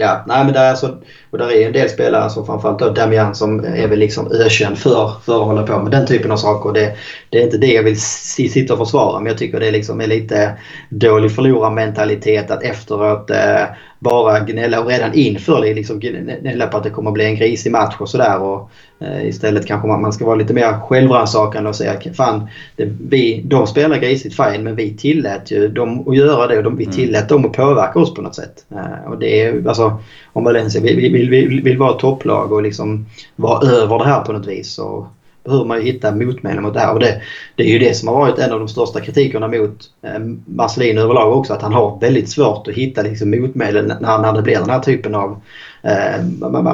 Ja, nej men där, alltså, och där är en del spelare, som framförallt då Damian som är väl liksom ökänd för, för att hålla på med den typen av saker. Det, det är inte det jag vill sitta och försvara men jag tycker det liksom är lite dålig förlorarmentalitet att efteråt eh, bara gnälla och redan inför liksom gnälla på att det kommer att bli en grisig match och sådär. Eh, istället kanske man, man ska vara lite mer självrannsakande och säga fan, det, vi, de spelar grisigt fine men vi tillät ju dem att göra det och de, vi mm. tillät dem att påverka oss på något sätt. Eh, och det är alltså om Valencia vill, vill, vill, vill vara topplag och liksom vara över det här på något vis så hur man hittar motmedel mot det här. Och det, det är ju det som har varit en av de största kritikerna mot eh, Marcelin överlag också. Att han har väldigt svårt att hitta liksom, motmedel när, när det blir den här typen av eh,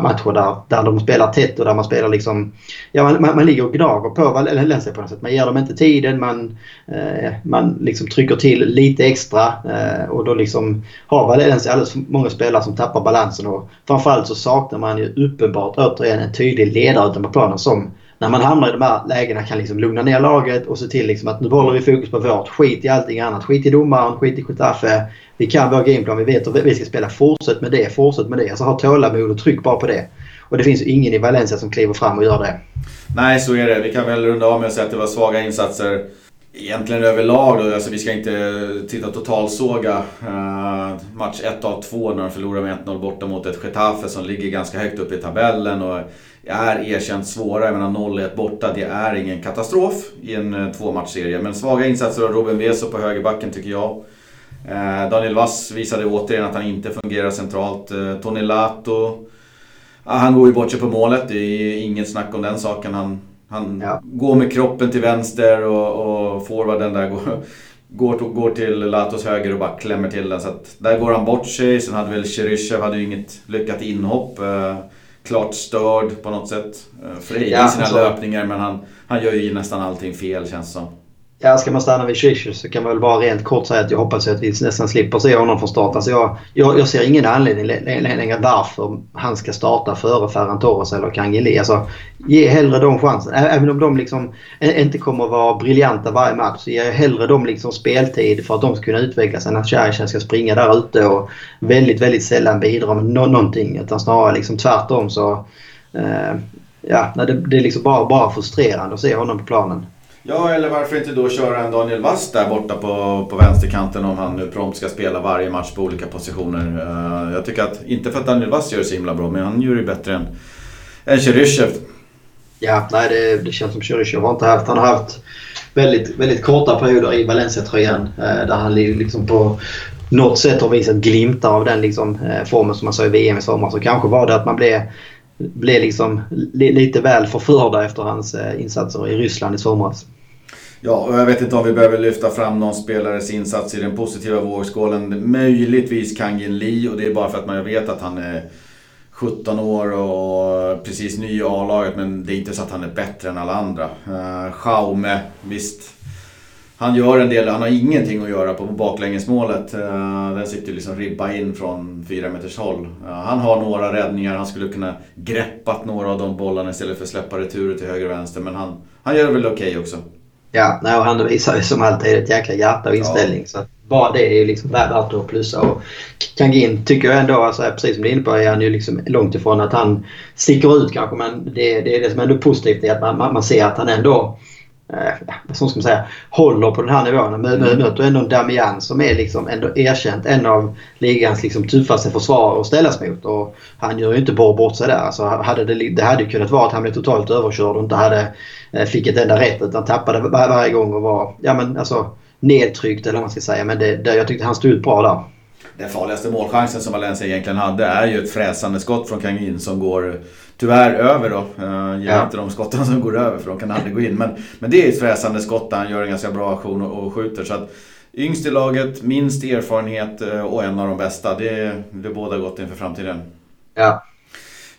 matcher där, där de spelar tätt och där man spelar liksom... Ja, man, man, man ligger och gnager på Valencia på något sätt. Man ger dem inte tiden, man, eh, man liksom trycker till lite extra eh, och då liksom har Valencia alldeles för många spelare som tappar balansen och framförallt så saknar man ju uppenbart återigen en tydlig ledare utanpå planen som när man hamnar i de här lägena kan liksom lugna ner laget och se till liksom att nu håller vi fokus på vårt. Skit i allting annat. Skit i domaren, skit i Getafe. Vi kan vår gameplan, vi vet hur vi ska spela. Fortsätt med det, fortsätt med det. Alltså ha tålamod och tryck bara på det. Och det finns ju ingen i Valencia som kliver fram och gör det. Nej, så är det. Vi kan väl runda av med att säga att det var svaga insatser. Egentligen överlag då, alltså vi ska inte titta totalsåga uh, match 1 av 2 när de förlorar med 1-0 borta mot ett Getafe som ligger ganska högt upp i tabellen och är erkänt svåra. Jag menar 0-1 borta, det är ingen katastrof i en uh, tvåmatchserie. Men svaga insatser av Robin Veso på högerbacken tycker jag. Uh, Daniel Wass visade återigen att han inte fungerar centralt. Uh, Tony Lato, han går ju bort sig på målet, det är inget snack om den saken. Han han ja. går med kroppen till vänster och, och forwarden där går, går, går till Latos höger och bara klämmer till den. Så att där går han bort sig. Sen hade väl Cheryshev hade ju inget lyckat inhopp. Klart störd på något sätt. Eh, frejdig ja, i sina alltså, löpningar men han, han gör ju nästan allting fel känns som. Ja, ska man stanna vid Ziyech så kan man väl bara rent kort säga att jag hoppas att vi nästan slipper se honom från start. Alltså jag, jag, jag ser ingen anledning längre varför han ska starta före Ferran Torres eller Kangeli. Alltså, ge hellre dem chansen. Även om de liksom inte kommer att vara briljanta varje match så ge hellre dem liksom speltid för att de ska kunna utvecklas än att Ziyech ska springa där ute och väldigt, väldigt sällan bidra med no någonting. Utan snarare liksom tvärtom så... Eh, ja, det, det är liksom bara, bara frustrerande att se honom på planen. Ja, eller varför inte då köra en Daniel Wass där borta på, på vänsterkanten om han nu prompt ska spela varje match på olika positioner. Uh, jag tycker att, inte för att Daniel Wass gör det så himla bra, men han gör det bättre än, än Cheryshev. Ja, nej det, det känns som Cheryshev har inte haft... Han har haft väldigt, väldigt korta perioder i Valencia-tröjan uh, där han liksom på något sätt har visat glimtar av den liksom, uh, formen som man såg i VM i somras. Så kanske var det att man blev blev liksom lite väl förförda efter hans eh, insatser i Ryssland i somras. Ja, och jag vet inte om vi behöver lyfta fram någon spelares insats i den positiva vågskålen. Möjligtvis Kangin Lee och det är bara för att man vet att han är 17 år och precis ny i A-laget men det är inte så att han är bättre än alla andra. Eh, uh, Schaume, visst. Han gör en del, han har ingenting att göra på baklängesmålet. Uh, den sitter liksom ribba in från fyra meters håll. Uh, han har några räddningar, han skulle kunna greppat några av de bollarna istället för att släppa returer till höger och vänster. Men han, han gör det väl okej okay också. Ja, nej, och han visar ju som alltid ett jäkla hjärta och inställning. Ja. Så bara det är liksom värt att plussa. Och Kangin tycker jag ändå, alltså, precis som du är inne på, är han ju liksom långt ifrån att han sticker ut kanske. Men det, det är det som är ändå positivt är att man, man ser att han ändå eh, vad ska man säga, håller på den här nivån. Men mm. möter ändå en Damian som är liksom ändå erkänt en av ligans liksom tuffaste försvarare att ställas mot. Och han gör ju inte bara bort sig där. Alltså, hade det, det hade kunnat vara att han blev totalt överkörd och inte hade, eh, fick ett enda rätt utan tappade var, varje gång och var ja, men, alltså, nedtryckt eller vad man ska säga. Men det, det, jag tyckte han stod ut bra där. den farligaste målchansen som Valencia egentligen hade är ju ett fräsande skott från Kangin som går tyvärr över då. Jag gillar ja. inte de skotten som går över för de kan aldrig gå in. Men, men det är ett fräsande skott där han gör en ganska bra aktion och, och skjuter. Så att, Yngst i laget, minst erfarenhet eh, och en av de bästa. Det, det båda gott inför framtiden. Ja.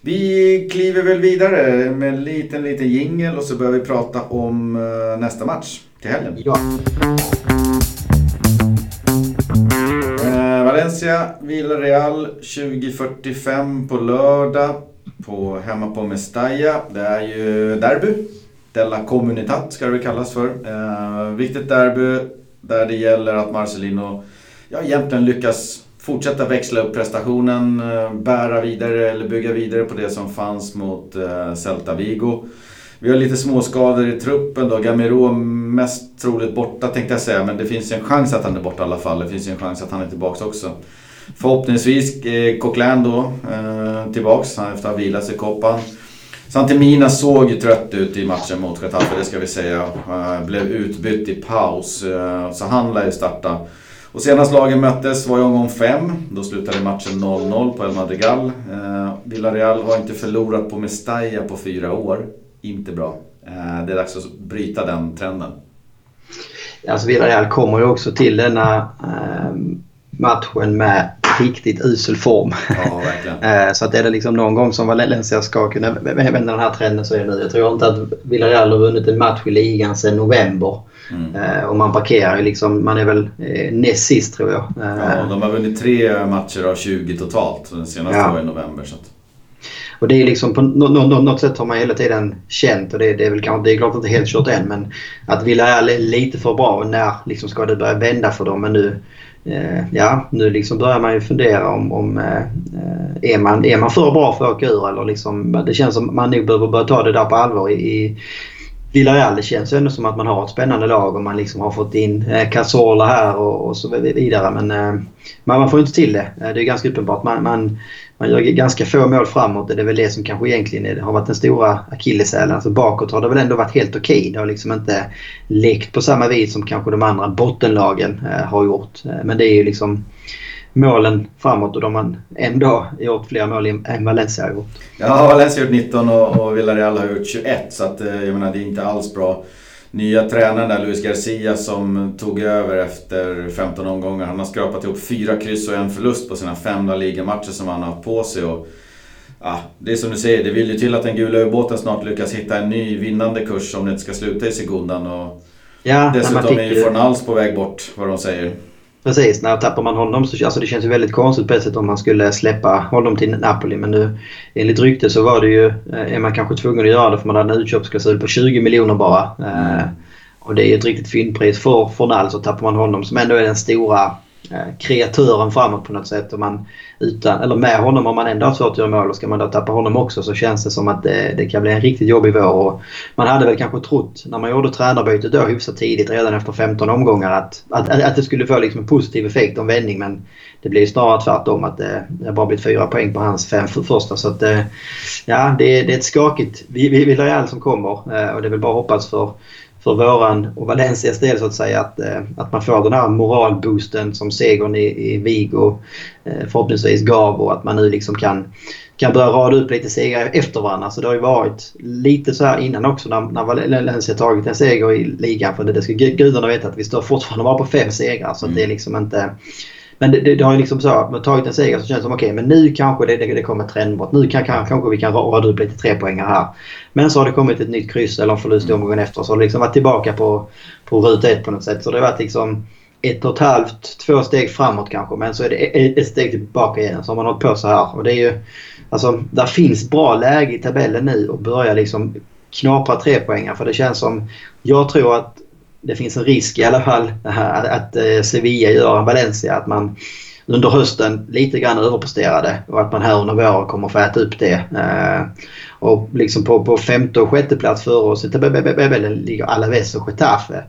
Vi kliver väl vidare med en liten, liten jingel och så börjar vi prata om eh, nästa match till helgen. Ja. Eh, Valencia, Villarreal 2045 på lördag. På, hemma på Mestalla. Det är ju derby. Della Comunitat ska det väl kallas för. Eh, viktigt derby där det gäller att Marcelino ja, egentligen lyckas fortsätta växla upp prestationen, eh, bära vidare eller bygga vidare på det som fanns mot eh, Celta Vigo. Vi har lite småskador i truppen då. Gamero mest troligt borta tänkte jag säga, men det finns en chans att han är borta i alla fall. Det finns en chans att han är tillbaka också. Förhoppningsvis eh, Coquelin då eh, tillbaks efter att ha vilat sig i koppan. Santemina såg ju trött ut i matchen mot Getafe, det ska vi säga. Eh, blev utbytt i paus, eh, så han lär ju starta. Och senast lagen möttes var i omgång 5. Då slutade matchen 0-0 på El Madrigal. Eh, Villarreal har inte förlorat på Mestalla på fyra år. Inte bra. det är dags att bryta den trenden. Alltså Villarreal kommer ju också till denna ehm, matchen med riktigt usel form. Ja, eh, så att är det liksom någon gång som Valencia ska kunna vända den här trenden så är det nu. Jag tror inte att Villarreal har vunnit en match i ligan sedan november. Mm. Eh, och man parkerar ju liksom, man är väl eh, näst sist tror jag. Ja, de har vunnit tre matcher av 20 totalt. Den senaste ja. var i november. Så att... Och det är liksom på något sätt har man hela tiden känt och det, det är väl kanske, det är klart inte helt kört än men att Villarreal är lite för bra och när liksom ska det börja vända för dem. Men nu, Eh, ja, nu liksom börjar man ju fundera om, om eh, är, man, är man för bra för att åka ur eller liksom, det känns som man nog behöver börja ta det där på allvar i, i Villarreal. Det känns ändå som att man har ett spännande lag och man liksom har fått in eh, Cazorla här och, och, så vidare. Men eh, man får inte till det. Eh, det är ganska uppenbart. Man, man, man gör ganska få mål framåt och det är väl det som kanske egentligen är, har varit den stora akilleshälen. Alltså bakåt har det väl ändå varit helt okej. Okay. Det har liksom inte lekt på samma vis som kanske de andra bottenlagen eh, har gjort. Eh, men det är ju liksom målen framåt och de har ändå gjort fler mål än Valencia har gjort. Ja, Valencia har gjort 19 och, och Villarreal har gjort 21 så att, eh, jag menar, det är inte alls bra nya tränaren där, Luis Garcia, som tog över efter 15 omgångar. Han har skrapat ihop fyra kryss och en förlust på sina fem ligamatcher som han har haft på sig. Och, ja, det är som du säger, det vill ju till att den gula ubåten snart lyckas hitta en ny vinnande kurs om det inte ska sluta i Segundan. Och ja, dessutom är ju Fornals på väg bort, vad de säger. Precis, när tappar man honom så alltså det känns det väldigt konstigt på ett sätt om man skulle släppa honom till Napoli. Men nu enligt rykte så var det ju, eh, är man kanske tvungen att göra det för man hade en utköpsklausul på 20 miljoner bara. Mm. och det är ju ett riktigt fyndpris för Fornal så tappar man honom som ändå är den stora Eh, kreatören framåt på något sätt. Och man, utan, eller med honom om man ändå har svårt att göra mål och ska man då tappa honom också så känns det som att det, det kan bli en riktigt jobbig vår. Och man hade väl kanske trott när man gjorde tränarbytet då hyfsat tidigt redan efter 15 omgångar att, att, att det skulle få liksom en positiv effekt och vändning men det blir snarare tvärtom att det, det har bara blivit fyra poäng på hans fem första. Så att, eh, ja, det, det är ett skakigt Villarreal som kommer eh, och det är väl bara att hoppas för för våran och Valencias del så att säga att, eh, att man får den här moralboosten som segern i, i Vigo eh, förhoppningsvis gav och att man nu liksom kan, kan börja rada upp lite segrar efter varandra. Så det har ju varit lite så här innan också när, när Valencia tagit en seger i ligan. För det, det ska gudarna veta att vi står fortfarande bara på fem segrar. Så mm. det är liksom inte... Men det, det, det har ju liksom så, man tagit en seger så känns det som okej, okay, men nu kanske det, det, det kommer ett trendbrott. Nu kan, kan, kanske vi kan rada upp lite trepoängare här. Men så har det kommit ett nytt kryss eller en förlust i mm. omgången efter. Så har det liksom varit tillbaka på, på ruta ett på något sätt. Så det har varit liksom ett och ett halvt, två steg framåt kanske. Men så är det ett steg tillbaka igen. Så har man hållit på så här. Och det är ju, alltså, där finns bra läge i tabellen nu och börja liksom knapra tre poängar För det känns som, jag tror att det finns en risk i alla fall att, att Sevilla gör en Valencia. Att man under hösten lite grann överpresterade och att man här under våren kommer få äta upp det. Och liksom på, på femte och sjätte plats före oss i tabellen ligger Alaves och Getafe.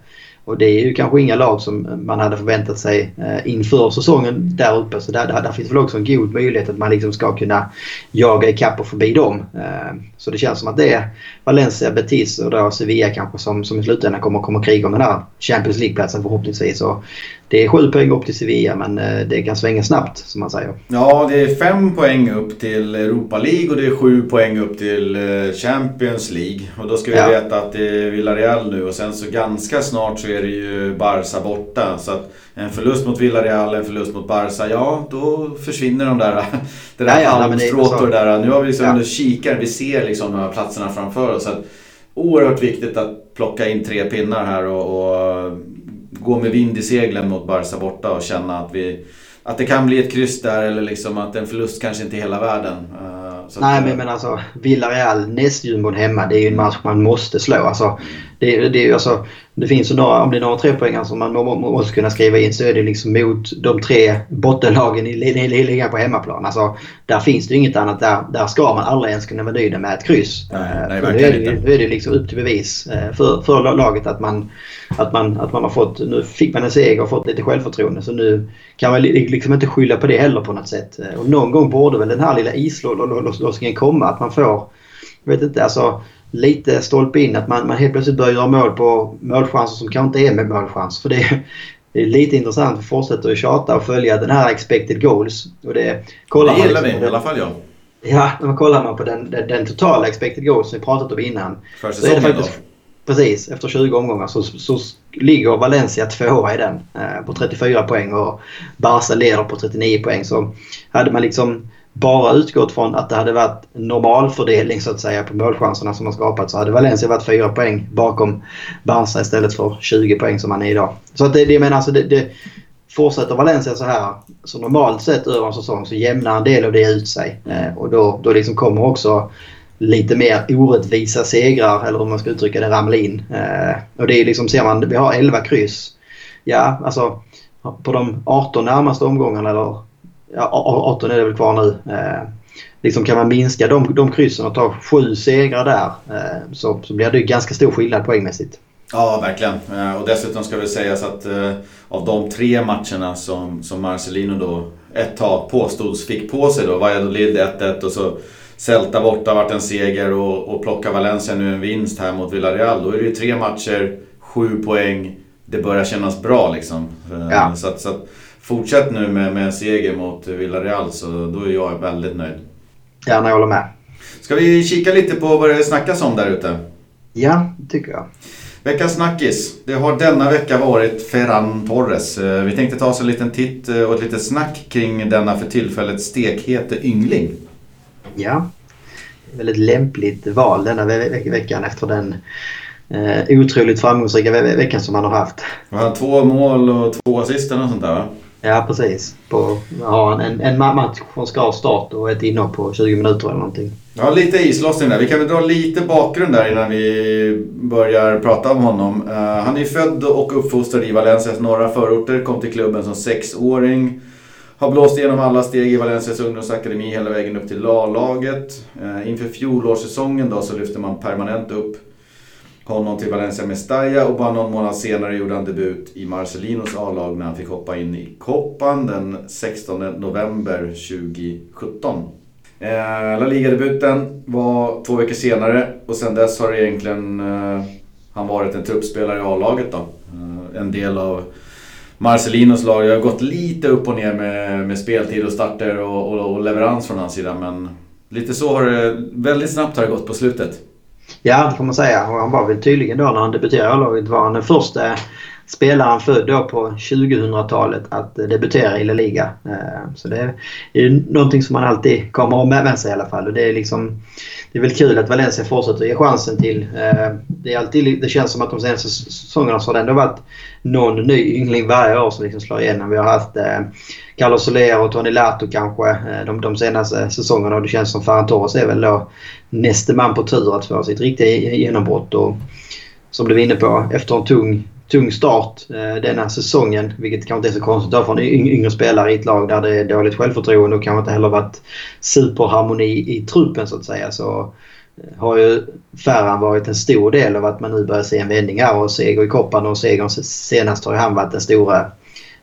Och det är ju kanske inga lag som man hade förväntat sig eh, inför säsongen där uppe. Så där, där, där, finns väl också en god möjlighet att man liksom ska kunna jaga ikapp och förbi dem. Eh, så det känns som att det är Valencia, Betis och då Sevilla kanske som, som i slutändan kommer, kommer kriga om den här Champions League-platsen förhoppningsvis. Och det är sju poäng upp till Sevilla men eh, det kan svänga snabbt som man säger. Ja, det är fem poäng upp till Europa League och det är sju poäng upp till eh, Champions League. Och då ska vi ja. veta att det är Villarreal nu och sen så ganska snart så är det ju Barca borta. Så att en förlust mot Villarreal, en förlust mot Barca, ja då försvinner de där, det där ja, halmstrået och det där. Nu har vi liksom ja. kikare, vi ser liksom de här platserna framför oss. Så att, oerhört viktigt att plocka in tre pinnar här och, och gå med vind i seglen mot Barca borta och känna att, vi, att det kan bli ett kryss där eller liksom att en förlust kanske inte är hela världen. Uh, Nej men, men alltså Villarreal nästjumbon hemma det är ju en match man måste slå. Alltså, det, det, alltså, det finns ju några, om det är några trepoängare som man måste kunna skriva in så är det liksom mot de tre bottenlagen i, ligan på hemmaplan. Alltså, där finns det ju inget annat. Där, där ska man aldrig ens kunna vara nöjd med ett kryss. Nej, nej, nu, är det, nu är det liksom upp till bevis eh, för, för laget att man, att, man, att man har fått... Nu fick man en seger och fått lite självförtroende så nu kan man liksom inte skylla på det heller på något sätt. Eh, och någon gång borde väl den här lilla islossningen komma. Att man får... Jag vet inte, alltså lite stolpe in. Att man, man helt plötsligt börjar göra mål på målchanser som kanske inte är med målchans. För det är, det är lite intressant. Vi fortsätter att tjata och följa den här expected goals. Och det, kollar det gillar liksom vi i alla fall jag. Ja, men kollar man på den, den, den, totala expected goals som vi pratat om innan. För säsongen faktiskt, då? Precis, efter 20 omgångar så, så ligger Valencia tvåa i den eh, på 34 poäng och Barca leder på 39 poäng. Så hade man liksom bara utgått från att det hade varit normalfördelning så att säga på målchanserna som har skapat så hade Valencia varit 4 poäng bakom Barca istället för 20 poäng som man är idag. Så att det, det, menar alltså det, det, fortsätter Valencia så här så normalt sett över en säsong så jämnar en del av det ut sig. Eh, och då, då liksom kommer också lite mer orättvisa segrar eller om man ska uttrycka det ramla in. Eh, och det är liksom, ser man, vi har 11 kryss. Ja, alltså på de 18 närmaste omgångarna eller 18 är det väl kvar nu. Eh, liksom kan man minska de, de kryssen och ta sju segrar där eh, så, så blir det ganska stor skillnad poängmässigt. Ja, verkligen. Eh, och dessutom ska det sägas att eh, av de tre matcherna som, som Marcelino då ett tag påstods fick på sig då. Valladolid 1-1 och så Celta borta vart en seger och, och plocka Valencia nu en vinst här mot Villarreal. Då är det ju tre matcher, sju poäng. Det börjar kännas bra liksom. Eh, ja. Så, att, så att, fortsätt nu med, med en seger mot Villarreal så då är jag väldigt nöjd. Gärna, jag håller med. Ska vi kika lite på vad det snackas om där ute? Ja, det tycker jag. Veckans snackis. Det har denna vecka varit Ferran Torres. Eh, vi tänkte ta oss en liten titt eh, och ett litet snack kring denna för tillfället stekhete yngling. Ja, väldigt lämpligt val denna ve veckan efter den eh, otroligt framgångsrika ve veckan som han har haft. Han har två mål och två assist och sånt där va? Ja, precis. På, ja, en, en match från ska start och ett inhopp på 20 minuter eller någonting. Ja, lite islossning där. Vi kan väl dra lite bakgrund där innan vi börjar prata om honom. Uh, han är född och uppfostrad i Valencias norra förorter. Kom till klubben som sexåring. Har blåst igenom alla steg i Valencias ungdomsakademi hela vägen upp till A-laget. Uh, inför fjolårssäsongen då så lyfte man permanent upp honom till Valencia Mestalla och bara någon månad senare gjorde han debut i Marcelinos A-lag när han fick hoppa in i Koppan den 16 november 2017. Eh, La Liga-debuten var två veckor senare och sen dess har egentligen eh, han varit en truppspelare i A-laget då. Eh, en del av Marcelinos lag. Jag har gått lite upp och ner med, med speltid och starter och, och, och leverans från hans sida men lite så har det, väldigt snabbt har det gått på slutet. Ja, det får man säga. Och han var väl tydligen då när han debuterade i laget var han den första eh, spelaren född då på 2000-talet att debutera i La Liga. Eh, så det är någonting som man alltid kommer att ha med sig i alla fall. Och det är liksom det är väl kul att Valencia fortsätter ge chansen till. Eh, det, är alltid, det känns som att de senaste säsongerna så har det ändå varit någon ny yngling varje år som liksom slår igenom. Vi har haft eh, Carlos Soler och Tony Lato kanske de, de senaste säsongerna och det känns som Ferran Torres är väl då näste man på tur att få sitt riktiga genombrott. Och som du var inne på, efter en tung tung start eh, denna säsongen. Vilket kanske inte är så konstigt då en yngre spelare i ett lag där det är dåligt självförtroende och kanske inte heller varit superharmoni i truppen så att säga. Så eh, har ju Ferran varit en stor del av att man nu börjar se en vändning här och seger i Koppan och segern senast har ju han varit den stora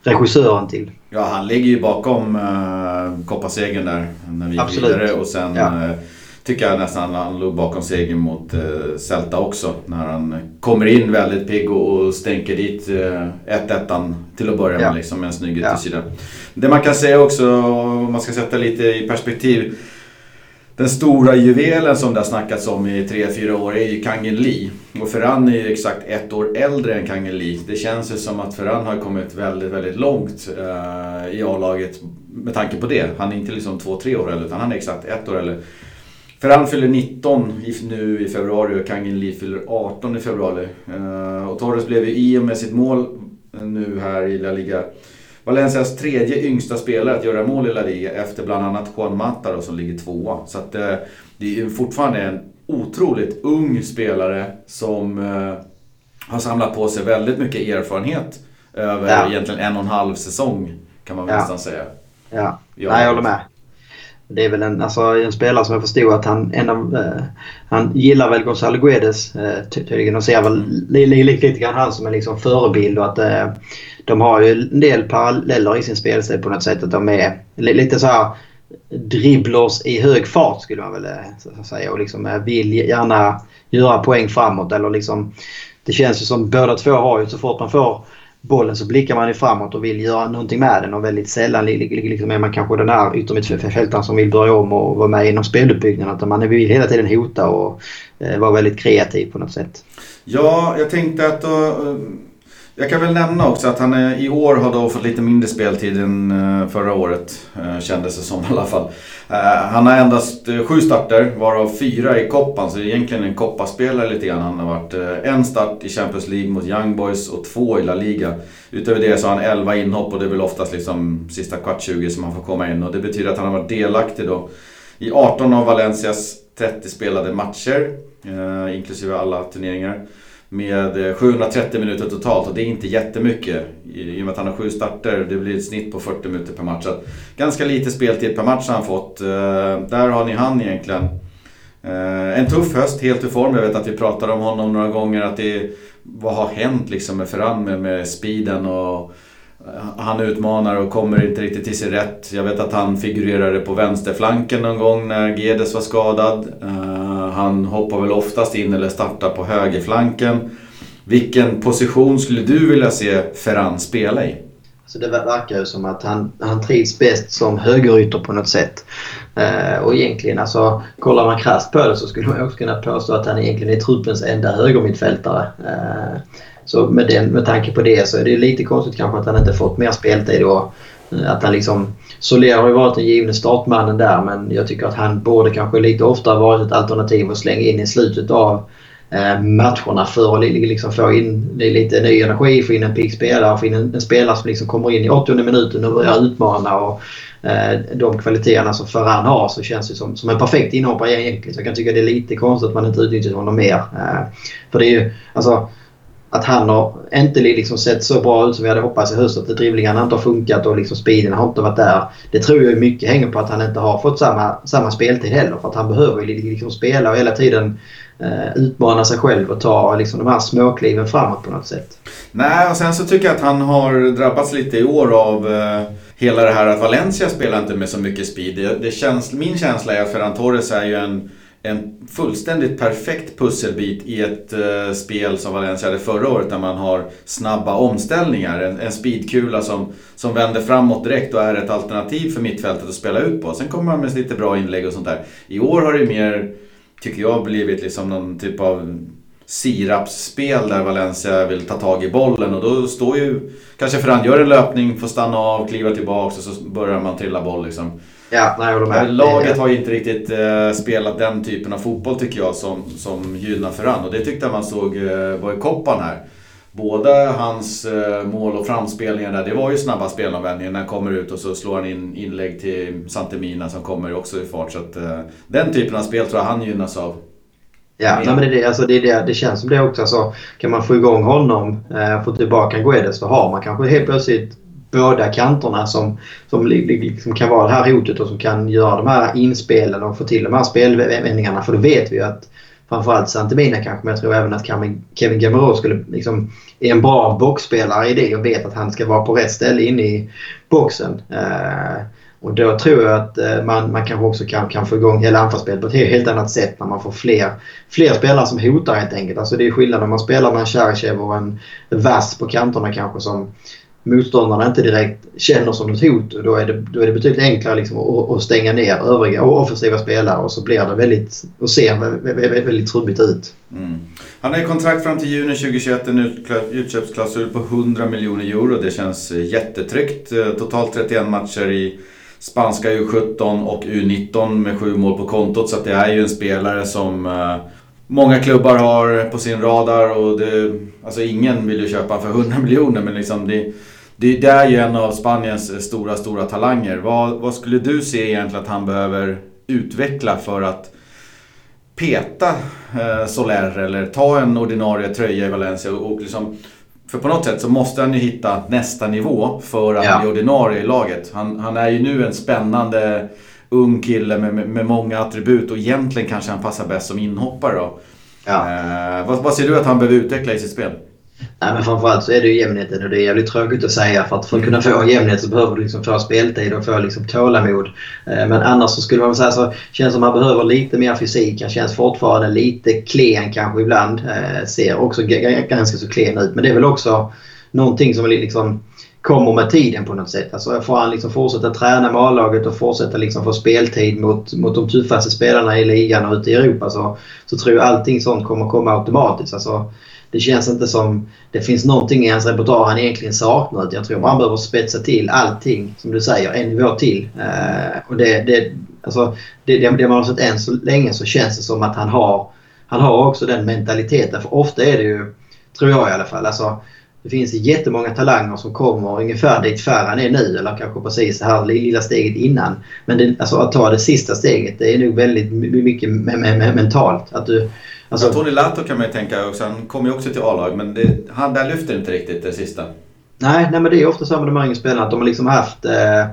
regissören till. Ja, han ligger ju bakom uh, Koppasegern där när vi gick vidare och sen ja. uh, tycker jag nästan han låg bakom segern mot eh, Celta också. När han kommer in väldigt pigg och stänker dit 1-1 till att börja med ja. liksom, med en snygg ja. yttersida. Det man kan säga också, om man ska sätta lite i perspektiv. Den stora juvelen som det har snackats om i 3-4 år är ju Kangin Lee. Och Ferran är ju exakt ett år äldre än Kangin Lee. Det känns ju som att Ferran har kommit väldigt, väldigt långt uh, i A-laget med tanke på det. Han är inte liksom 2-3 år äldre utan han är exakt ett år äldre. Ferran fyller 19 nu i februari och Kangin Lee fyller 18 i februari. Uh, och Torres blev ju i och med sitt mål nu här i La Liga Valencias tredje yngsta spelare att göra mål i La Liga efter bland annat Juan Mata då, som ligger tvåa. Så att, eh, det är ju fortfarande en otroligt ung spelare som eh, har samlat på sig väldigt mycket erfarenhet över ja. egentligen en och en halv säsong kan man ja. nästan säga. Ja, Nej, jag håller med. Det är väl en, alltså, en spelare som jag förstod att han, en av, eh, han gillar väl Gonzalo Guedes eh, tydligen och ser väl lite, li, lite grann han som en liksom förebild och att eh, de har ju en del paralleller i sin spelstil på något sätt. Att de är lite så här dribblers i hög fart skulle man väl eh, säga och liksom eh, vill gärna göra poäng framåt eller liksom det känns ju som båda två har ju så fort man får bollen så blickar man ju framåt och vill göra någonting med den och väldigt sällan liksom är man kanske den här yttermittfältaren som vill börja om och vara med inom speluppbyggnaden. Utan man vill hela tiden hota och eh, vara väldigt kreativ på något sätt. Ja, jag tänkte att då, jag kan väl nämna också att han i år har då fått lite mindre speltid än eh, förra året. Eh, kändes det som i alla fall. Eh, han har endast sju starter, varav fyra i koppan. Så egentligen en koppaspelare lite grann. Han har varit en start i Champions League mot Young Boys och två i La Liga. Utöver det så har han 11 inhopp och det är väl oftast liksom sista kvart 20 som han får komma in. Och det betyder att han har varit delaktig då i 18 av Valencias 30 spelade matcher. Inklusive alla turneringar med eh, 730 minuter totalt och det är inte jättemycket. I och med att han har sju starter, det blir ett snitt på 40 minuter per match. Så ganska lite speltid per match har han fått. Eh, där har ni han egentligen. Eh, en tuff höst, helt ur form. Jag vet att vi pratade om honom några gånger. Att det, vad har hänt liksom med Ferran med, med speeden och han utmanar och kommer inte riktigt till sin rätt. Jag vet att han figurerade på vänsterflanken någon gång när Gedes var skadad. Han hoppar väl oftast in eller startar på högerflanken. Vilken position skulle du vilja se Ferran spela i? Så det verkar ju som att han, han trivs bäst som högerytter på något sätt. Eh, och egentligen, alltså, kollar man krasst på det så skulle man också kunna påstå att han egentligen är truppens enda högermittfältare. Eh, så med, den, med tanke på det så är det lite konstigt kanske att han inte fått mer speltid. Och att han liksom, Soler har ju varit den givne startmannen där men jag tycker att han borde kanske lite oftare varit ett alternativ att slänga in i slutet av eh, matcherna för att liksom få in lite ny energi, få in en pigg spelare, få in en, en, spelare som liksom kommer in i 80 minuten och börjar utmana. Och, eh, de kvaliteterna som Ferran har så känns det som, som en perfekt inhoppare egentligen. Så jag kan tycka det är lite konstigt att man inte utnyttjar honom mer. Eh, för det är ju, alltså att han har inte liksom sett så bra ut som vi hade hoppats i höst. Att drivlingarna inte har funkat och liksom speeden har inte varit där. Det tror jag mycket hänger på att han inte har fått samma, samma speltid heller. För att han behöver ju liksom spela och hela tiden eh, utmana sig själv och ta liksom, de här småkliven framåt på något sätt. Nej, och sen så tycker jag att han har drabbats lite i år av eh, hela det här att Valencia spelar inte med så mycket speed. Det, det känns, min känsla är att Ferran Torres är ju en en fullständigt perfekt pusselbit i ett eh, spel som Valencia hade förra året där man har snabba omställningar. En, en speedkula som, som vänder framåt direkt och är ett alternativ för mittfältet att spela ut på. Sen kommer man med lite bra inlägg och sånt där. I år har det mer, tycker jag, blivit liksom någon typ av sirapsspel där Valencia vill ta tag i bollen och då står ju kanske Ferran gör en löpning, får stanna av, kliva tillbaka och så börjar man trilla boll liksom. Ja, nej, jag med. Laget har ju inte riktigt eh, spelat den typen av fotboll tycker jag som, som gynnar Ferran. Och det tyckte jag man såg eh, var i koppan här. Både hans eh, mål och framspelningar där, det var ju snabba spelanvändningar när han kommer ut och så slår han in inlägg till Santemina som kommer också i fart. Så att, eh, den typen av spel tror jag han gynnas av. Ja, nej, men det, är det, alltså det, är det, det känns som det också. Alltså, kan man få igång honom, eh, få tillbaka Guedes, så har man kanske helt plötsligt båda kanterna som, som liksom kan vara det här hotet och som kan göra de här inspelen och få till de här spelvändningarna. För då vet vi ju att framförallt Santemina kanske, men jag tror även att Kevin Gamero skulle liksom, är en bra boxspelare i det och vet att han ska vara på rätt ställe inne i boxen. Eh, Och då tror jag att eh, man, man kanske också kan, kan få igång hela anfallsspelet på ett helt annat sätt när man får fler, fler spelare som hotar helt enkelt. Alltså det är skillnad om man spelar med en Cherchev och en Vass på kanterna kanske som motståndarna inte direkt känner som ett hot. Då är det, då är det betydligt enklare liksom att, att stänga ner övriga offensiva spelare och så blir det väldigt, och ser väldigt, väldigt trubbigt ut. Mm. Han har ju kontrakt fram till juni 2021, en utköpsklausul på 100 miljoner euro. Det känns eh, jättetryggt. Eh, totalt 31 matcher i spanska U17 och U19 med sju mål på kontot. Så det är ju en spelare som eh, många klubbar har på sin radar. Och det, alltså ingen vill ju köpa för 100 miljoner men liksom det, det, är ju en av Spaniens stora, stora talanger. Vad, vad skulle du se egentligen att han behöver utveckla för att peta eh, Soler eller ta en ordinarie tröja i Valencia och, och liksom för på något sätt så måste han ju hitta nästa nivå för att ja. bli ordinarie i laget. Han, han är ju nu en spännande ung kille med, med, med, många attribut och egentligen kanske han passar bäst som inhoppare då. Ja. Eh, vad, vad ser du att han behöver utveckla i sitt spel? Nej, men framförallt så är det ju jämnheten och det är jävligt tråkigt att säga för att för att kunna få jämnhet så behöver du liksom få speltid och få liksom tålamod. Eh, men annars så skulle man säga så känns som att man behöver lite mer fysik. Han känns fortfarande lite klen kanske ibland. Eh, ser också ganska så klen ut. Men det är väl också någonting som liksom kommer med tiden på något sätt. Alltså får han liksom fortsätta träna med A-laget och fortsätta liksom få speltid mot, mot de tuffaste spelarna i ligan och ute i Europa så, så tror jag allting sånt kommer komma automatiskt. Alltså, det känns inte som det finns någonting i hans repertoar han egentligen saknar. Jag tror man behöver spetsa till allting, som du säger, en nivå till. Eh, och det, det, alltså, det, det, det man har sett än så länge så känns det som att han har, han har också den mentaliteten. För ofta är det ju, tror jag i alla fall, alltså, det finns jättemånga talanger som kommer ungefär dit Ferran är nu eller kanske precis det här lilla steget innan. Men det, alltså, att ta det sista steget det är nog väldigt mycket mentalt. Att du, Alltså, Tony Lato kan man ju tänka, och sen kommer ju också till A-lag, men det, han där lyfter inte riktigt det sista. Nej, nej men det är ofta så med de yngre spelarna att de har liksom haft eh,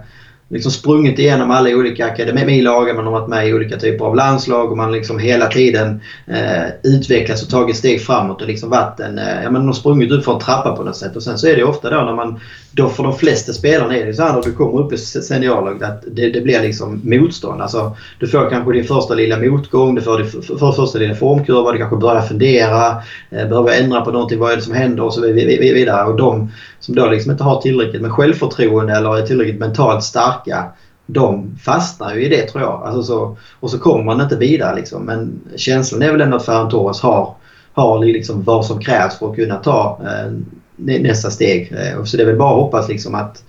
liksom sprungit igenom alla olika akademilagen, man har varit med i olika typer av landslag och man liksom hela tiden eh, utvecklats och tagit steg framåt och liksom varit en, eh, ja men de har sprungit upp för en trappa på något sätt. Och sen så är det ofta då när man, då för de flesta spelarna är det så här när du kommer upp i seniorlaget att det, det, blir liksom motstånd. Alltså du får kanske din första lilla motgång, du får din för, för första lilla formkurva, du kanske börjar fundera, eh, behöver ändra på någonting, vad är det som händer och så vidare. Och de som då liksom inte har tillräckligt med självförtroende eller är tillräckligt mentalt starka de fastnar ju i det tror jag. Alltså så, och så kommer man inte vidare liksom. Men känslan är väl ändå att Ferran Torres har, har liksom vad som krävs för att kunna ta eh, nästa steg. Eh, så det är väl bara att hoppas liksom att,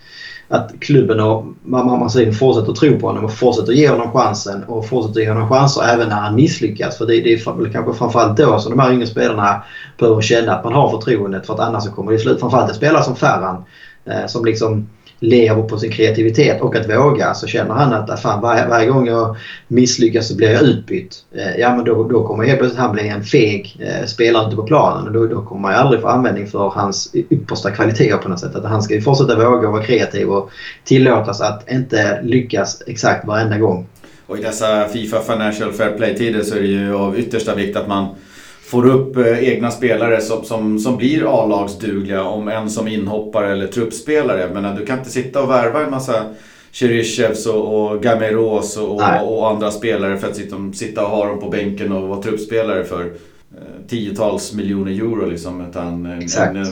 att klubben och man, fortsätter tro på honom och fortsätter ge honom chansen och fortsätter ge honom chanser även när han misslyckas. För det, det är väl kanske framförallt då som de här yngre spelarna behöver känna att man har förtroendet för att annars så kommer det slut. Framförallt en spelare som Ferran eh, som liksom lever på sin kreativitet och att våga. Så känner han att ah, fan, varje, varje gång jag misslyckas så blir jag utbytt. Eh, ja men då, då kommer helt plötsligt han bli en feg eh, spelare ute på planen och då, då kommer man aldrig få användning för hans yppersta kvaliteter på något sätt. Att han ska ju fortsätta våga och vara kreativ och tillåtas att inte lyckas exakt varenda gång. Och i dessa Fifa Financial Fair Play-tider så är det ju av yttersta vikt att man får upp eh, egna spelare som, som, som blir A-lagsdugliga, om en som inhoppare eller truppspelare. Men du kan inte sitta och värva en massa Cherishevs och, och Gameros och, och, andra spelare för att sitta, sitta och ha dem på bänken och vara truppspelare för eh, tiotals miljoner euro. Liksom. Utan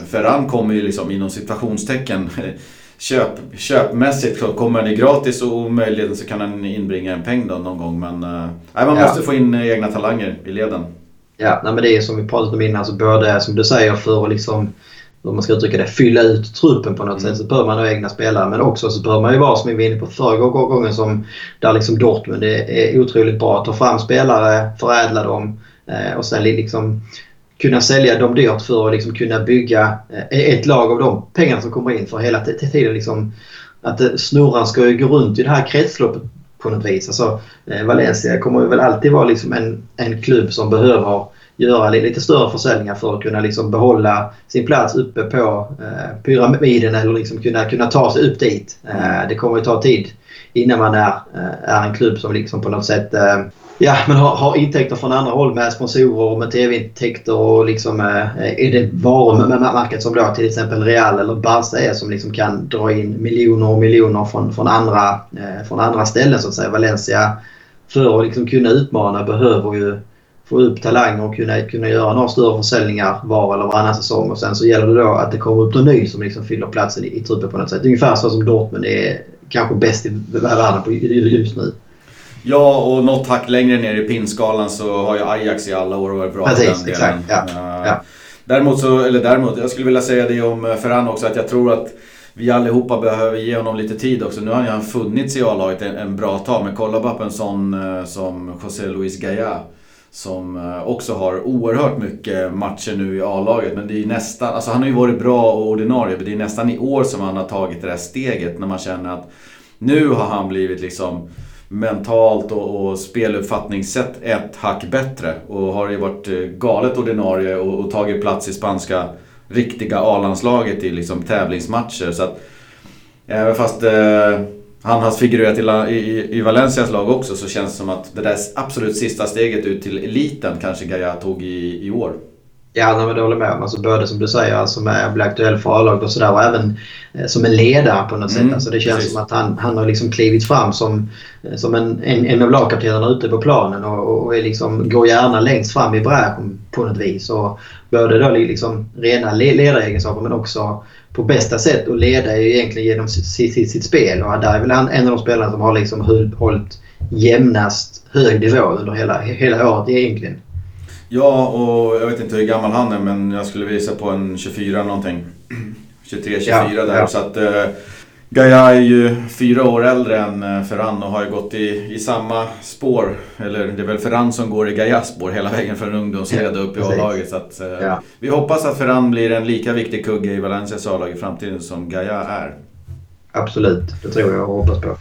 Ferran kommer ju liksom inom situationstecken köp, köpmässigt kommer han gratis och möjligen så kan han inbringa en peng då någon gång. Men äh, man måste ja. få in egna talanger i leden. Ja, nej, men det är som vi pratat om innan, alltså både som du säger för att liksom om man ska uttrycka det, fylla ut truppen på något mm. sätt så behöver man ha egna spelare. Men också så behöver man ju vara, som vi var inne på förra gången, som där liksom Dortmund är, otroligt bra. att Ta fram spelare, förädla dem eh, och sen liksom kunna sälja dem dyrt för att liksom kunna bygga eh, ett lag av de pengarna som kommer in för hela tiden. Liksom, att eh, snurran ska ju gå runt i det här kretsloppet på något vis. Alltså, eh, Valencia kommer väl alltid vara liksom en, en klubb som behöver göra lite större försäljningar för att kunna liksom behålla sin plats uppe på eh, pyramiden eller liksom kunna, kunna ta sig upp dit. Eh, det kommer ju ta tid innan man är, eh, är en klubb som liksom på något sätt eh, Ja, men har, har intäkter från andra håll med sponsorer och med tv-intäkter och liksom eh, är det varumärket som då till exempel Real eller Barca är som liksom kan dra in miljoner och miljoner från, från, andra, eh, från andra ställen så att säga. Valencia för att liksom kunna utmana behöver ju få upp talanger och kunna, kunna göra några större försäljningar var eller varannan säsong. Och sen så gäller det då att det kommer upp någon ny som liksom fyller platsen i, i truppen på något sätt. Ungefär så som Dortmund är kanske bäst i världen på just nu. Ja, och något hack längre ner i pinskalan så har ju Ajax i alla år varit bra Precis, exakt. Ja. Uh, ja. Däremot så, eller däremot, jag skulle vilja säga det om Ferran också att jag tror att vi allihopa behöver ge honom lite tid också. Nu har han funnits i A-laget en, en, bra tag, men kolla bara på en sån uh, som José Luis Gaya. Som också har oerhört mycket matcher nu i A-laget. Men det är nästan, alltså han har ju varit bra och ordinarie, men det är nästan i år som han har tagit det där steget när man känner att nu har han blivit liksom mentalt och, och speluppfattningssätt ett hack bättre. Och har ju varit eh, galet ordinarie och, och tagit plats i spanska riktiga A-landslaget i liksom tävlingsmatcher. Så att, även fast eh, han har figurerat i, i, i Valencias lag också så känns det som att det där absolut sista steget ut till eliten kanske Gaia tog i, i år. Ja, nej, men det håller med om. Alltså, både som du säger, alltså med bli aktuell för A-laget och sådär och även eh, som en ledare på något mm, sätt. Alltså, det känns precis. som att han, han har liksom klivit fram som, eh, som en, en, en av lagkaptenerna ute på planen och, och är liksom, går gärna längst fram i bräschen på något vis. Och både då liksom rena ledaregenskaper men också på bästa sätt att leda är egentligen genom sitt, sitt, sitt spel. Och där är väl han en av de spelarna som har liksom hållit jämnast hög nivå under hela, hela året egentligen. Ja, och jag vet inte hur gammal han är men jag skulle visa på en 24 någonting. 23-24 ja, där. Ja. Så att uh, Gaia är ju fyra år äldre än uh, Ferran och har ju gått i, i samma spår. Eller det är väl Ferran som går i Gaias spår hela vägen från ungdomsled upp i A-laget. Så att, uh, ja. Vi hoppas att Ferran blir en lika viktig kugge i Valencias A-lag i framtiden som Gaia är. Absolut, det tror jag och hoppas på.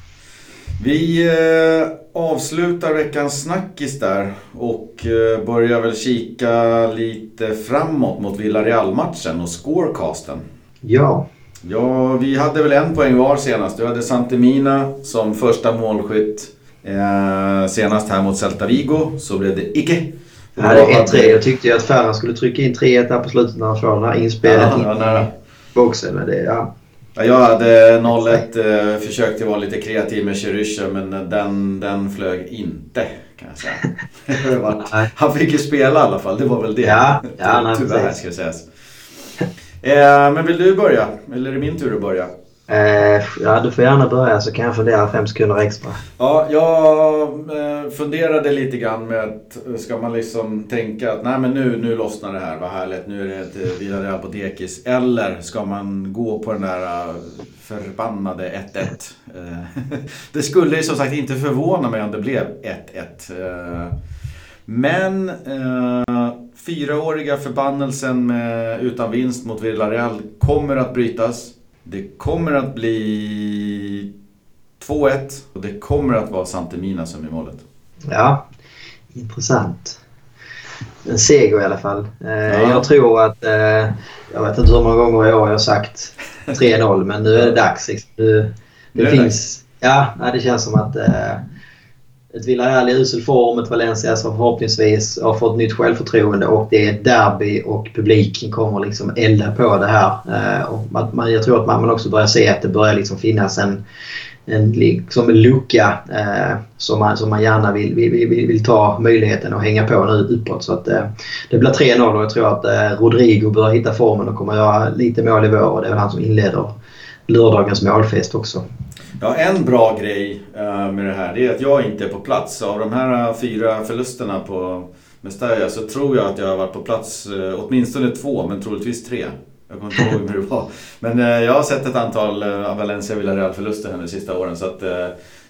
Vi eh, avslutar veckans snackis där och eh, börjar väl kika lite framåt mot Villarreal-matchen och scorecasten. Ja. Ja, vi hade väl en poäng var senast. Du hade Santemina som första målskytt. Eh, senast här mot Celta Vigo så blev det icke. Det är 1-3. Jag tyckte ju att Ferran skulle trycka in 3-1 där på slutet när han får den här inspelet ja, in i boxen. Men det, ja. Jag hade 0-1, eh, försökte vara lite kreativ med Cherysha men den, den flög inte kan jag säga. Han fick ju spela i alla fall, det var väl det. Ja, ja, Tyvärr ska sägas. Eh, men vill du börja? Eller är det min tur att börja? Eh, ja, du får gärna börja så kan jag fundera fem sekunder extra. Ja, jag eh, funderade lite grann med att eh, ska man liksom tänka att nej men nu, nu lossnar det här, vad härligt, nu är det ett eh, Villarreal på dekis. Eller ska man gå på den där förbannade 1-1. Det skulle ju som sagt inte förvåna mig om det blev 1-1. Men fyraåriga förbannelsen med, utan vinst mot Villarreal kommer att brytas. Det kommer att bli 2-1 och det kommer att vara Santemina som är målet. Ja, intressant. En seger i alla fall. Eh, ja. Jag tror att... Eh, jag vet inte hur många gånger i år jag har sagt 3-0 men nu är det dags. Liksom. Nu, det, det finns... Ja, det känns som att... Eh, ett Villarreal i usel form, ett Valencia som förhoppningsvis har fått nytt självförtroende och det är ett derby och publiken kommer liksom elda på det här. Eh, och man, jag tror att man också börjar se att det börjar liksom finnas en, en liksom lucka eh, som, man, som man gärna vill, vill, vill, vill, ta möjligheten att hänga på nu uppåt. Så att, eh, det blir 3-0 och jag tror att eh, Rodrigo börjar hitta formen och kommer göra lite mål i vår och det är väl han som inleder lördagens målfest också. Ja, en bra grej uh, med det här det är att jag inte är på plats. Av de här uh, fyra förlusterna på Mestalla så tror jag att jag har varit på plats uh, åtminstone två, men troligtvis tre. Jag kommer inte ihåg hur det var. Men jag har sett ett antal Valencia Villarreal-förluster här de sista åren. Så att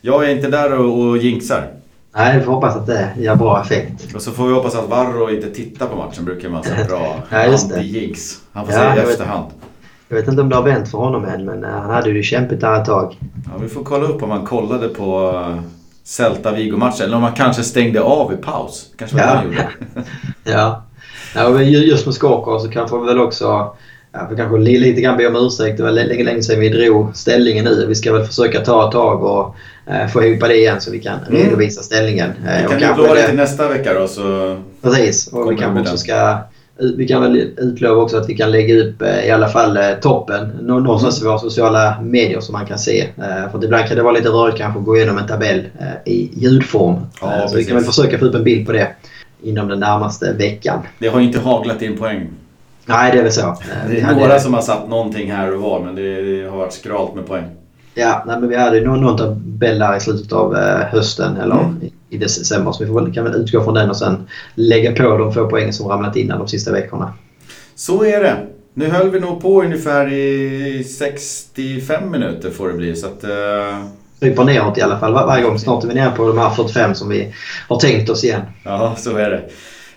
jag är inte där och, och jinxar. Nej, vi får hoppas att det ger bra effekt. Och så får vi hoppas att Varro inte tittar på matchen. brukar man säga bra anti-jinx. Han får ja, säga i efterhand. Vet. Jag vet inte om det har vänt för honom än, men eh, han hade ju kämpigt där ett tag. Ja, vi får kolla upp om han kollade på eh, Celta Vigo-matchen. Eller om han kanske stängde av i paus. Kanske var ja. det han gjorde. ja. ja, men just med Skakar så kanske vi väl också jag får kanske lite grann be om ursäkt. Det var länge, länge sedan vi drog ställningen nu. Vi ska väl försöka ta ett tag och eh, få ihop det igen så vi kan mm. redovisa ställningen. Eh, vi kan utlova det till nästa vecka då. Så Precis. Och vi kanske också ska vi kan väl utlova också att vi kan lägga upp eh, i alla fall eh, toppen någonstans i våra sociala medier som man kan se. Eh, för ibland kan det vara lite rörigt kanske att gå igenom en tabell i ljudform. Ja, så vi kan väl försöka få upp en bild på det inom den närmaste veckan. Det har inte haglat in poäng. Nej, det är väl så. Det är några som har satt någonting här och var men det har varit skralt med poäng. Ja, nej, men vi hade någon, någon tabell där i slutet av hösten eller mm i december. Så vi får, kan väl utgå från den och sen lägga på de få poängen som ramlat innan de sista veckorna. Så är det. Nu höll vi nog på ungefär i 65 minuter får det bli. Så att, uh... Kryper neråt i alla fall var, varje gång. Snart är vi nere på de här 45 som vi har tänkt oss igen. Ja, så är det.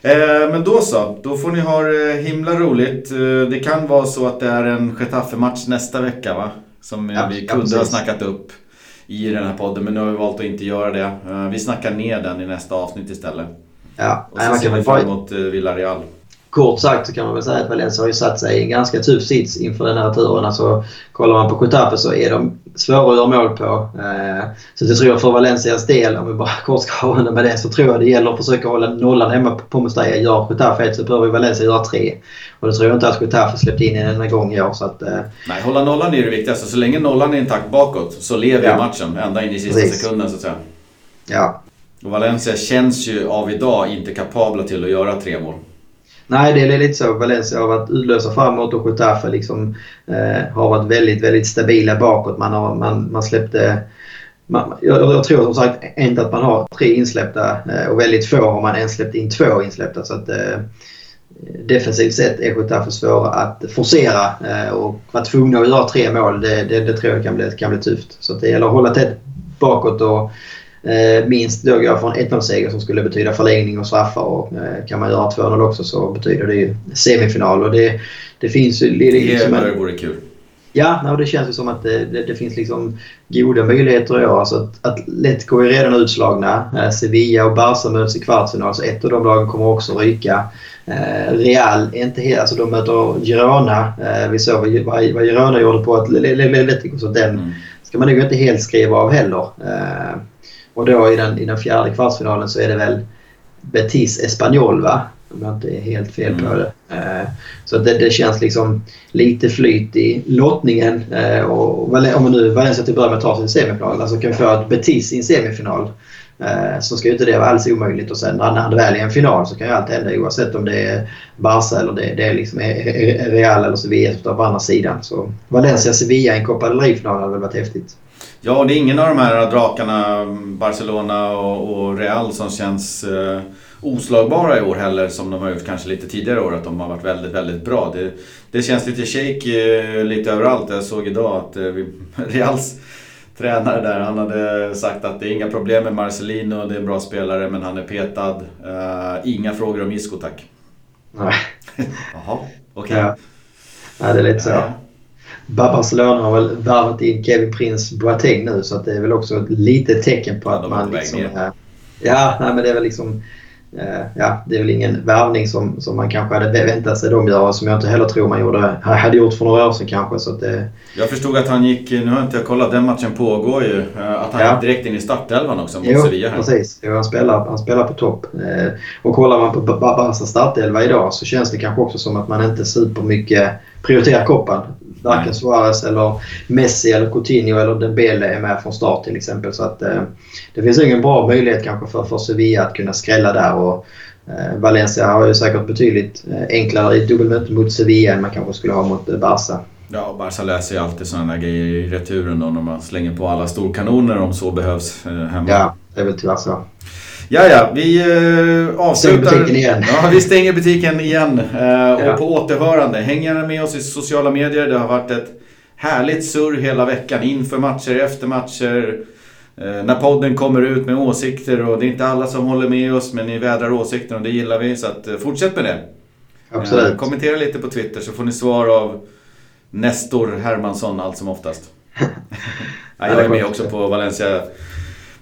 Eh, men då så, då får ni ha det himla roligt. Eh, det kan vara så att det är en Getafe-match nästa vecka va? Som ja, vi kunde ja, ha snackat upp i den här podden. Men nu har vi valt att inte göra det. Eh, vi snackar ner den i nästa avsnitt istället. Ja, och så ser vi fram emot eh, Villarreal. Kort sagt så kan man väl säga att Valencia har ju satt sig i en ganska tuff sits inför den här turen. Alltså, kollar man på Getafe så är de svåra att göra mål på. Eh, så jag tror för Valencias del, om vi bara kort ska hålla med det, så tror jag det gäller att försöka hålla nollan hemma på Mestalla. Gör Getafe ett så behöver Valencia göra tre. Och det tror jag inte att Getafe släppt in en enda gång i år. Så att, eh... Nej, hålla nollan är det viktigaste. Så länge nollan är intakt bakåt så lever ja. matchen ända in i sista Precis. sekunden så att säga. Ja. Och Valencia känns ju av idag inte kapabla till att göra tre mål. Nej, det är lite så. Valencia har varit utlösa framåt och Getafe liksom, eh, har varit väldigt, väldigt stabila bakåt. Man, har, man, man släppte... Man, jag, jag, tror som sagt inte att man har tre insläppta eh, och väldigt få har man ens släppt in två insläppta. Så att, eh, defensivt sett är Getafe svåra att forcera eh, och vara tvungna att göra tre mål det, det, det tror jag kan bli, kan bli tufft. Så det gäller att hålla tätt bakåt och minst då gå från 1-0-seger som skulle betyda förlängning och straffar. Och, eh, kan man göra 2-0 också så betyder det ju semifinal. Och det, det finns ju... Det, liksom det vore kul. Ja, no, det känns ju som att det, det, det finns liksom goda möjligheter i år. Alltså Atletico är redan utslagna. Eh, Sevilla och Barca möts i kvartsfinal så ett av de lagen kommer också ryka. Eh, Real är inte helt... Alltså de möter Girona. Eh, vi såg vad, vad, Girona gjorde på Atletico så den mm. ska man nog inte helt skriva av heller. Och då i den, i den fjärde kvartsfinalen så är det väl Betis Espanyol va? Om jag inte är helt fel på mm. det. Eh, så det, det, känns liksom lite flyt i lottningen. Eh, och om nu Valencia till att börja med tar sin semifinal, alltså kan vi få ett Betis i en semifinal eh, så ska ju inte det vara alls omöjligt. Och sen när det väl är en final så kan ju allt hända oavsett om det är Barca eller det, det är liksom Real eller Sevilla som står på andra sidan. Så Valencia-Sevilla i en Copa del Rey-final hade väl varit häftigt. Ja, det är ingen av de här drakarna, Barcelona och, och Real, som känns eh, oslagbara i år heller som de har gjort kanske lite tidigare år. Att de har varit väldigt, väldigt bra. Det, det känns lite shake eh, lite överallt. Jag såg idag att eh, Reals tränare där, han hade sagt att det är inga problem med Marcelino, det är en bra spelare men han är petad. Inga frågor om Isco tack. Nej. Jaha, okej. Okay. Ja. ja, det är lite så. Barcelona har väl värvat in Kevin Prince Boateng nu så det är väl också ett litet tecken på att man liksom... Ja, nej, men det är väl liksom Eh, ja, det är väl ingen värvning som, som man kanske hade väntat sig de göra som jag inte heller tror man gjorde, hade gjort för några år sedan kanske. Så det... Jag förstod att han gick, nu har jag inte kollat, den matchen pågår ju, eh, att han ja. gick direkt in i startelvan också mot jo, Sevilla. Här. precis. Jo, han, spelar, han spelar på topp. Eh, och kollar man på Barcas startelva idag så känns det kanske också som att man inte supermycket prioriterar koppen. Varken Suarez eller Messi eller Coutinho eller Dembele är med från start till exempel. Så att, eh, det finns ingen bra möjlighet kanske för, för Sevilla att kunna skrälla där. Och, eh, Valencia har ju säkert betydligt eh, enklare i dubbelmöte mot Sevilla än man kanske skulle ha mot eh, Barca. Ja, Barca läser ju alltid sådana där grejer i returen då när man slänger på alla storkanoner om så behövs eh, hemma. Ja, det är väl tyvärr så. Ja, ja, vi eh, avslutar... Stänger butiken igen. Ja, vi stänger butiken igen. Eh, ja. Och på återhörande. Häng gärna med oss i sociala medier. Det har varit ett härligt surr hela veckan. Inför matcher, efter matcher. Eh, när podden kommer ut med åsikter och det är inte alla som håller med oss men ni vädrar åsikter och det gillar vi. Så att, eh, fortsätt med det. Absolut. Eh, kommentera lite på Twitter så får ni svar av Nestor Hermansson allt som oftast. jag är med också på Valencia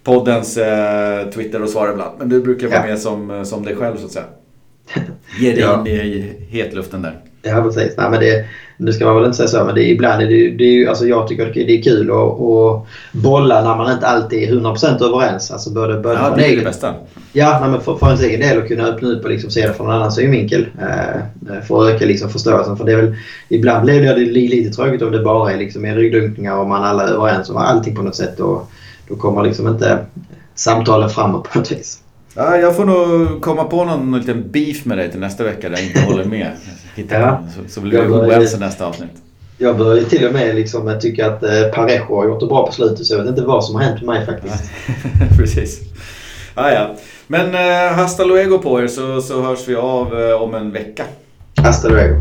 poddens eh, Twitter och svara ibland. Men du brukar vara ja. med som, eh, som dig själv så att säga. Ge dig ja. in i hetluften där. Ja, precis. Nej, men det, nu ska man väl inte säga så, men det, ibland är det, det är, alltså jag tycker det är kul att, att bolla när man inte alltid är 100% överens. Alltså både, både ja, det är det bästa. Ja, nej, men för, för ens egen del att kunna öppna upp och liksom se det från en annan synvinkel. Eh, för att öka liksom förståelsen. För det är väl, ibland blir det lite tråkigt om det bara är liksom en ryggdunkningar och man alla är överens om allting på något sätt. Och, då kommer liksom inte samtalen framåt på något vis. Ja, jag får nog komma på någon liten beef med dig till nästa vecka där jag inte håller med. Hitta ja. så, så blir vi oense nästa avsnitt. Jag börjar till och med liksom tycka att eh, Parejo har gjort det bra på slutet så jag vet inte vad som har hänt med mig faktiskt. Precis. Ah, ja. Men eh, hasta luego på er så, så hörs vi av eh, om en vecka. Hasta luego.